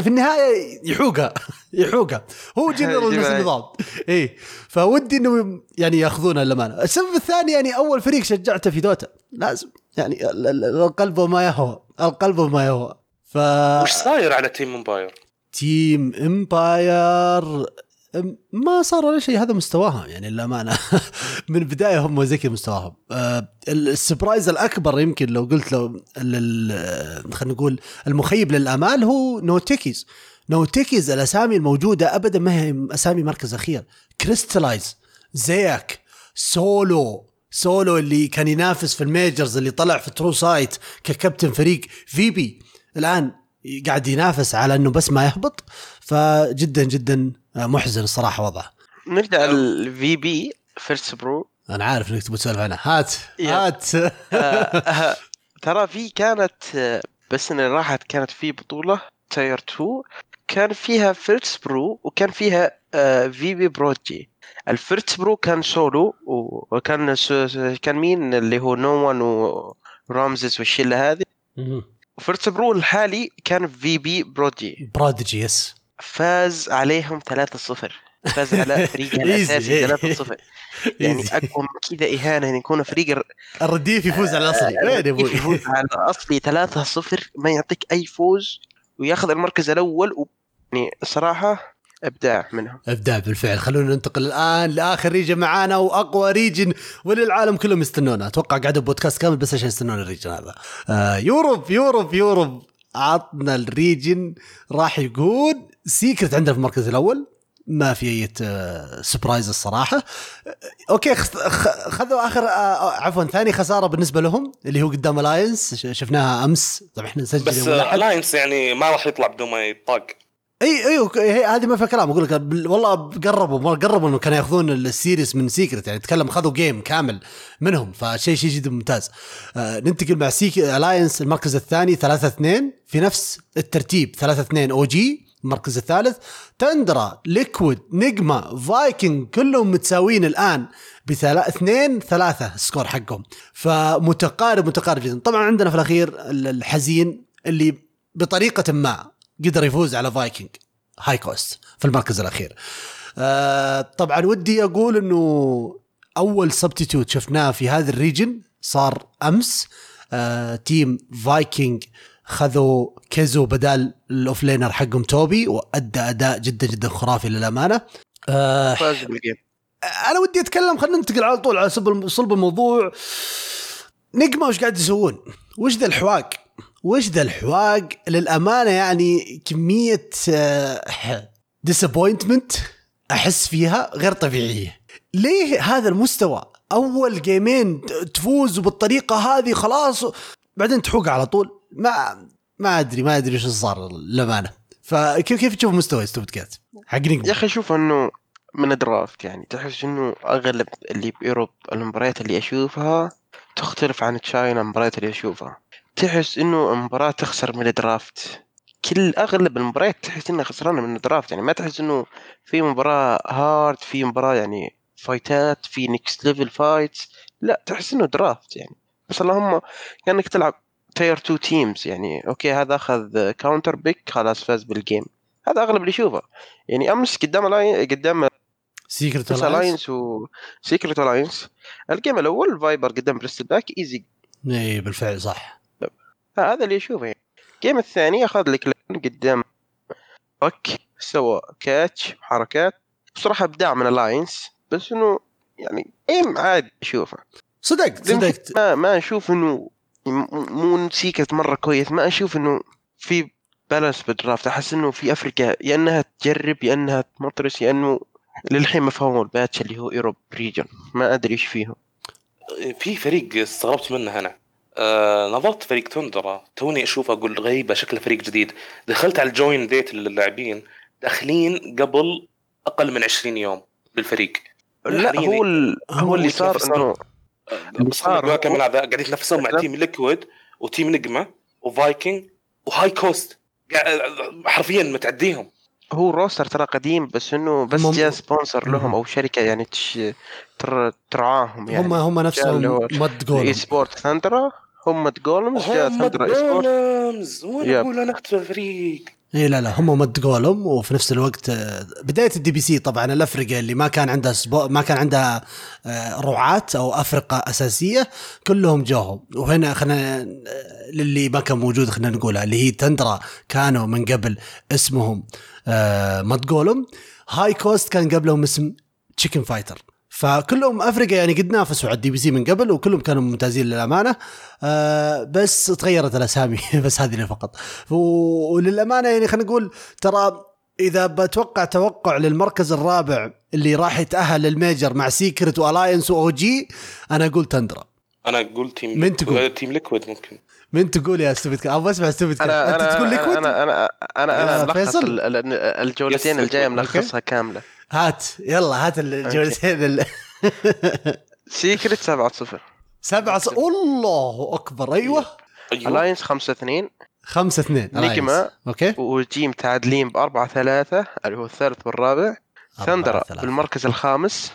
في النهاية يحوقها. يحوقها. هو جنرال نفس. النظام اي فودي إنه يعني ياخذونها للأمانة. السبب الثاني يعني أول فريق شجعته في دوتا. لازم يعني ال- ال- القلب ما يهوى. القلب ما يهوى. ف وش صاير على تيم امباير؟ تيم امباير ما صار ولا شيء هذا مستواهم يعني للأمانة. من البدايه هم زي كذا مستواهم. آه، ال surprise الأكبر يمكن لو قلت لو خلينا نقول المخيب للأمال هو No Techies No Techies الأسامي الموجودة ابدا ما هي أسامي مركز أخير. Crystallize زيك Solo. Solo اللي كان ينافس في ال majors اللي طلع في True Sight ككابتن فريق VP. الآن قاعد ينافس على إنه بس ما يهبط. فجدا جدا محزن الصراحه وضعه. نرجع ال VP Virtus.pro أنا عارف إنك تبغى تسولف عنها هات yep. هات. آه، آه، ترى في كانت آه، بس إن راحت كانت في بطولة tier 2 كان فيها Virtus.pro وكان فيها آه، VP Prodigy ال Virtus.pro كان سولو وكان س- كان مين اللي هو Noone و RAMZES والشلة هذه. و Virtus.pro الحالي كان VP Prodigy Prodigy yes فاز عليهم 3-0 فاز على فريقها الاساسي 3-0 يعني. اقوى من كذا إهانة إن يكون فريق الر- الرديف يفوز على الأصلي. وين يا أبوي؟ يفوز على الأصلي 3-0 ما يعطيك أي فوز وياخذ المركز الأول و... يعني صراحة إبداع منهم. إبداع بالفعل. خلونا ننتقل الآن لآخر region معانا وأقوى ريجن وللعالم كلهم يستنونه أتوقع قعدوا بودكاست كامل بس عشان يستنون ال region هذا. آه Europe Europe Europe. عطنا ال region راح يقول Secret عندنا في المركز الأول. ما في أي آه، surprise الصراحة. آه، okay خ- خ- خذوا آخر آه، عفوا ثاني خسارة بالنسبة لهم اللي هو قدام Alliance شفناها أمس. طبعا إحنا نسجل بس. Alliance يعني ما راح يطلع بدون ما يطاق. إي إي هذه ما فيها كلام. أقول لك والله قربوا قربوا إنه كانوا يأخذون ال series من Secret يعني تكلم خذوا game كامل منهم فشيء شيء جدا ممتاز. آه ننتقل مع Sec Alliance المركز الثاني 3 2 في نفس الترتيب 3 2 OG المركز الثالث. Tundra Liquid Nigma Vikin.gg كلهم متساويين الآن بثلاث اثنين ثلاثة score حقهم. فمتقارب متقارب جدا. طبعا عندنا في الأخير ال- الحزين اللي بطريقة ما قدر يفوز على Vikin.gg. High Coast في المركز الأخير. آه طبعا ودي أقول إنه أول substitute شفناه في هذا ال region صار أمس. آه Team Vikin.gg خذوا Kezu بدال ال offlaner حقهم Tobi وأدى أداء جدا جدا خرافي للأمانة آه فاز بال game أنا ودي أتكلم خلينا ننتقل على طول على صلب الموضوع Nigma وش قاعد يسوون؟ وش ذا الحواق؟ وش ذا الحواق؟ للأمانة يعني كمية disappointment أحس فيها غير طبيعية. ليه هذا المستوى؟ أول game ين تفوز بالطريقة هذه خلاص بعدين تحوق على طول ما ما أدري ما أدري إيش صار للأمانة. فكيف كيف تشوف مستوى Stupid Cat؟ حق Nigma يا أخي شوف إنه من ال draft يعني. تحس إنه أغلب اللي ب Europe المباريات اللي أشوفها تختلف عن China المباريات اللي أشوفها. تحس إنه مباراة تخسر من ال draft. كل أغلب المباريات تحس إنها خسرانة من ال draft يعني. ما تحس إنه في مباراة hard في مباراة يعني fight ات في next level fights لا تحس إنه draft يعني. بس اللهم كأنك تلعب tier 2 teams يعني okay هذا أخذ counter pick خلاص فاز بال game هذا أغلب اللي يشوفه. يعني أمس قدام الاين قدام Secret Alliance و Secret Alliance ال game الأول Viper قدام Bristleback easy اي بالفعل صح. هذا اللي يشوفه. يعني ال game الثاني أخذ لك قدام باك سوى catch وحركات بصراحة إبداع من Alliance بس إنه يعني game عادي اشوفه صدقت صدقت. ما ما أشوف إنه مو Secret مرة كويس. ما أشوف إنه في balance بال draft أحس إنه في أفرقة يا إنها تجرب يا إنها تمطرس يا إنه للحين ما فهموا ال patch اللي هو Europe region ما أدري إيش فيهم. في فريق استغربت منه أنا. آه نظرت فريق توندرا توني اشوفه أقول غريبة شكله فريق جديد. دخلت على ال join date للاعبين. داخلين قبل أقل من 20 يوم بالفريق. لا. هو ال... هو اللي صار يتنافسون. خليني صار. قاعد يتنافسون مع. Team Liquid و Team Nigma و Vikin.gg و High Coast حرفيا متعديهم. هو roster ترى قديم بس إنه بس هم- جاء sponsor. لهم أو شركة يعني تش... تر... ترعاهم يعني. هم هم نفسهم Mud e Gol sports Tundra هم Golems Esports Golems وأنا. أقول أنا اختار الفريق اي لا لا هم Mudgolems وفي نفس الوقت آه، بداية ال DPC طبعا الأفرقة اللي ما كان عندها spo ما كان عندها آه، رعاة أو أفرقة أساسية كلهم جوهم وهنا خلينا آه، للي ما كان موجود خلينا نقولها اللي هي تندرا كانوا من قبل اسمهم Mudgolems. High Coast كان قبلهم اسم Chicken Fighters فكلهم افرقه يعني قد نافسوا على ال DPC من قبل وكلهم كانوا ممتازين للأمانة. آه بس تغيرت الأسامي بس هذه اللي فقط. وللأمانة يعني خلينا نقول ترى إذا بتوقع توقع للمركز الرابع اللي راح يتأهل لل Major مع Secret و Alliance و OG أنا أقول تندرا أنا أقول team من تقول؟ Team Liquid ممكن. من تقول يا Stupid Cat أبغى أسمع Stupid Cat أنت تقول Liquid أنا أنا أنا أنا ملخص؟ ال- ال- الجولتين أوكي. ملخصها كاملة. هات يلا هات الجولتين ال- Secret 7 0 سبعة ص... الله أكبر أيوه. Alliance 5 2 خمسة اثنين. Nigma. أوكي. و OG متعادلين ب 4 3 اللي هو الثالث والرابع. ثندرا. بالمركز الخامس.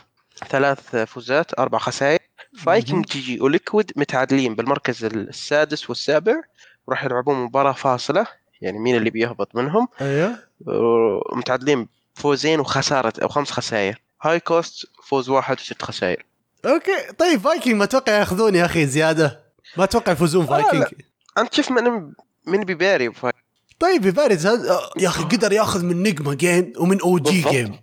ثلاث فوزات أربع خسائر. Viking.gg و Liquid متعادلين بالمركز السادس والسابع. وراح يلعبون مباراة فاصلة يعني مين اللي بيهبط منهم؟ أيوه. متعادلين فوزين وخسارة أو خمس خسائر هاي كوست فوز واحد وست خسائر أوكي. طيب فايكنج ما أتوقع ياخذون يا أخي زيادة؟ ما أتوقع يفوزون. فايكنج. أنت شوف من من بيباري طيب باريس هذا يا أخي قدر ياخذ من نجما جيم ومن أو جي. جيم.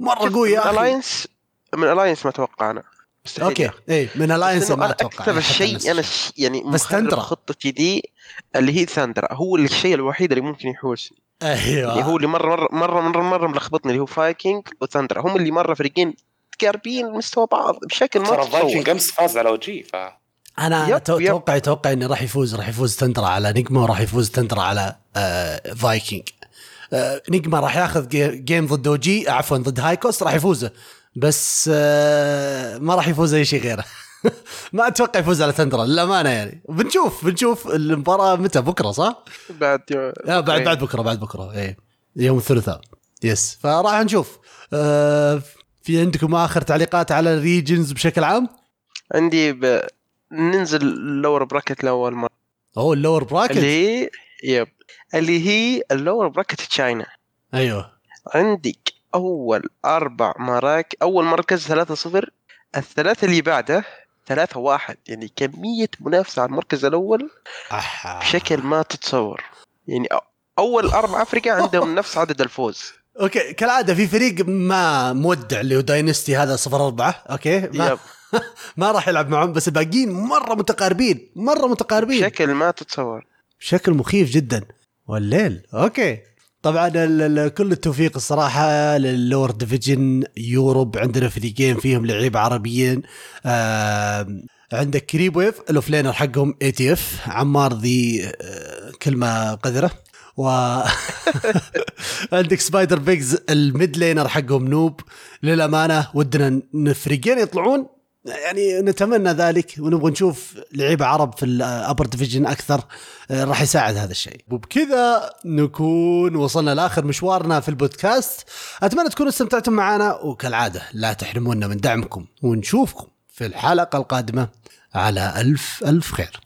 مرة قوي يا من أخي. الاينس من الاينس ما أتوقع أنا مستحيل أوكي. اي من الاينس ما أنا أتوقع أكثر يعني شيء أنا. يعني بس. خطتي دي اللي هي ثاندرا هو الشيء الوحيد اللي ممكن يحوسني أيوه. يعني هو اللي مره مره مرة مره, مرة ملخبطني اللي هو Viking و Tundra هم اللي مرة فريقين تقاربين مستوى بعض بشكل ما ترى فايكنج أمس فاز على OG ف أنا. أتوقع أتوقع إنه راح يفوز راح يفوز تندرا على Nigma وراح يفوز تندرا على آه فايكنج آه Nigma راح ياخذ ga- game ضد OG عفوا ضد High Coast راح يفوزه. بس آه ما راح يفوز أي شيء غيره. ما أتوقع يفوز على تندرا للأمانة يعني. بنشوف بنشوف المباراة متى بكرة صح؟ بعد لا بعد بعد بكرة بعد بكرة إيه. يوم الثلاثاء. Yes. فراح نشوف. آه في عندكم آخر تعليقات على ال regions بشكل عام؟ عندي ب... ننزل ال lower bracket لأول مرة. أوه ال lower bracket اللي هي yep. اللي هي ال lower bracket China أيوه. عندك أول أربع مراكز أول مركز 3-0 الثلاثة اللي بعده 3-1 يعني كمية منافسة على المركز الأول أح. بشكل ما تتصور. يعني أ- أول أربع أفرقة عندهم نفس عدد الفوز. أوكي كالعادة في فريق ما مودع اللي هو Dynasty هذا صفر أربعة أوكي؟ ما, ما راح يلعب معهم بس الباقيين مرة متقاربين مرة متقاربين. بشكل ما تتصور. بشكل مخيف جدا. والليل أوكي. طبعا كل التوفيق الصراحة لل lower division Europe. عندنا فريقين فيهم لعيبه عربيين. آم، عندك Creepwave ال offlaner حقهم ATF. عمار ذي آه، كلمة قذرة. و عندك Spider Pigs ال mid laner حقهم Noob. للأمانة ودنا ان يطلعون يعني نتمنى ذلك ونبغى نشوف لعيبة عرب في ال upper division أكثر آه، راح يساعد هذا الشيء. وبكذا نكون وصلنا لآخر مشوارنا في البودكاست. أتمنى تكونوا استمتعتم معنا وكالعادة لا تحرمونا من دعمكم ونشوفكم في الحلقة القادمة على ألف ألف خير.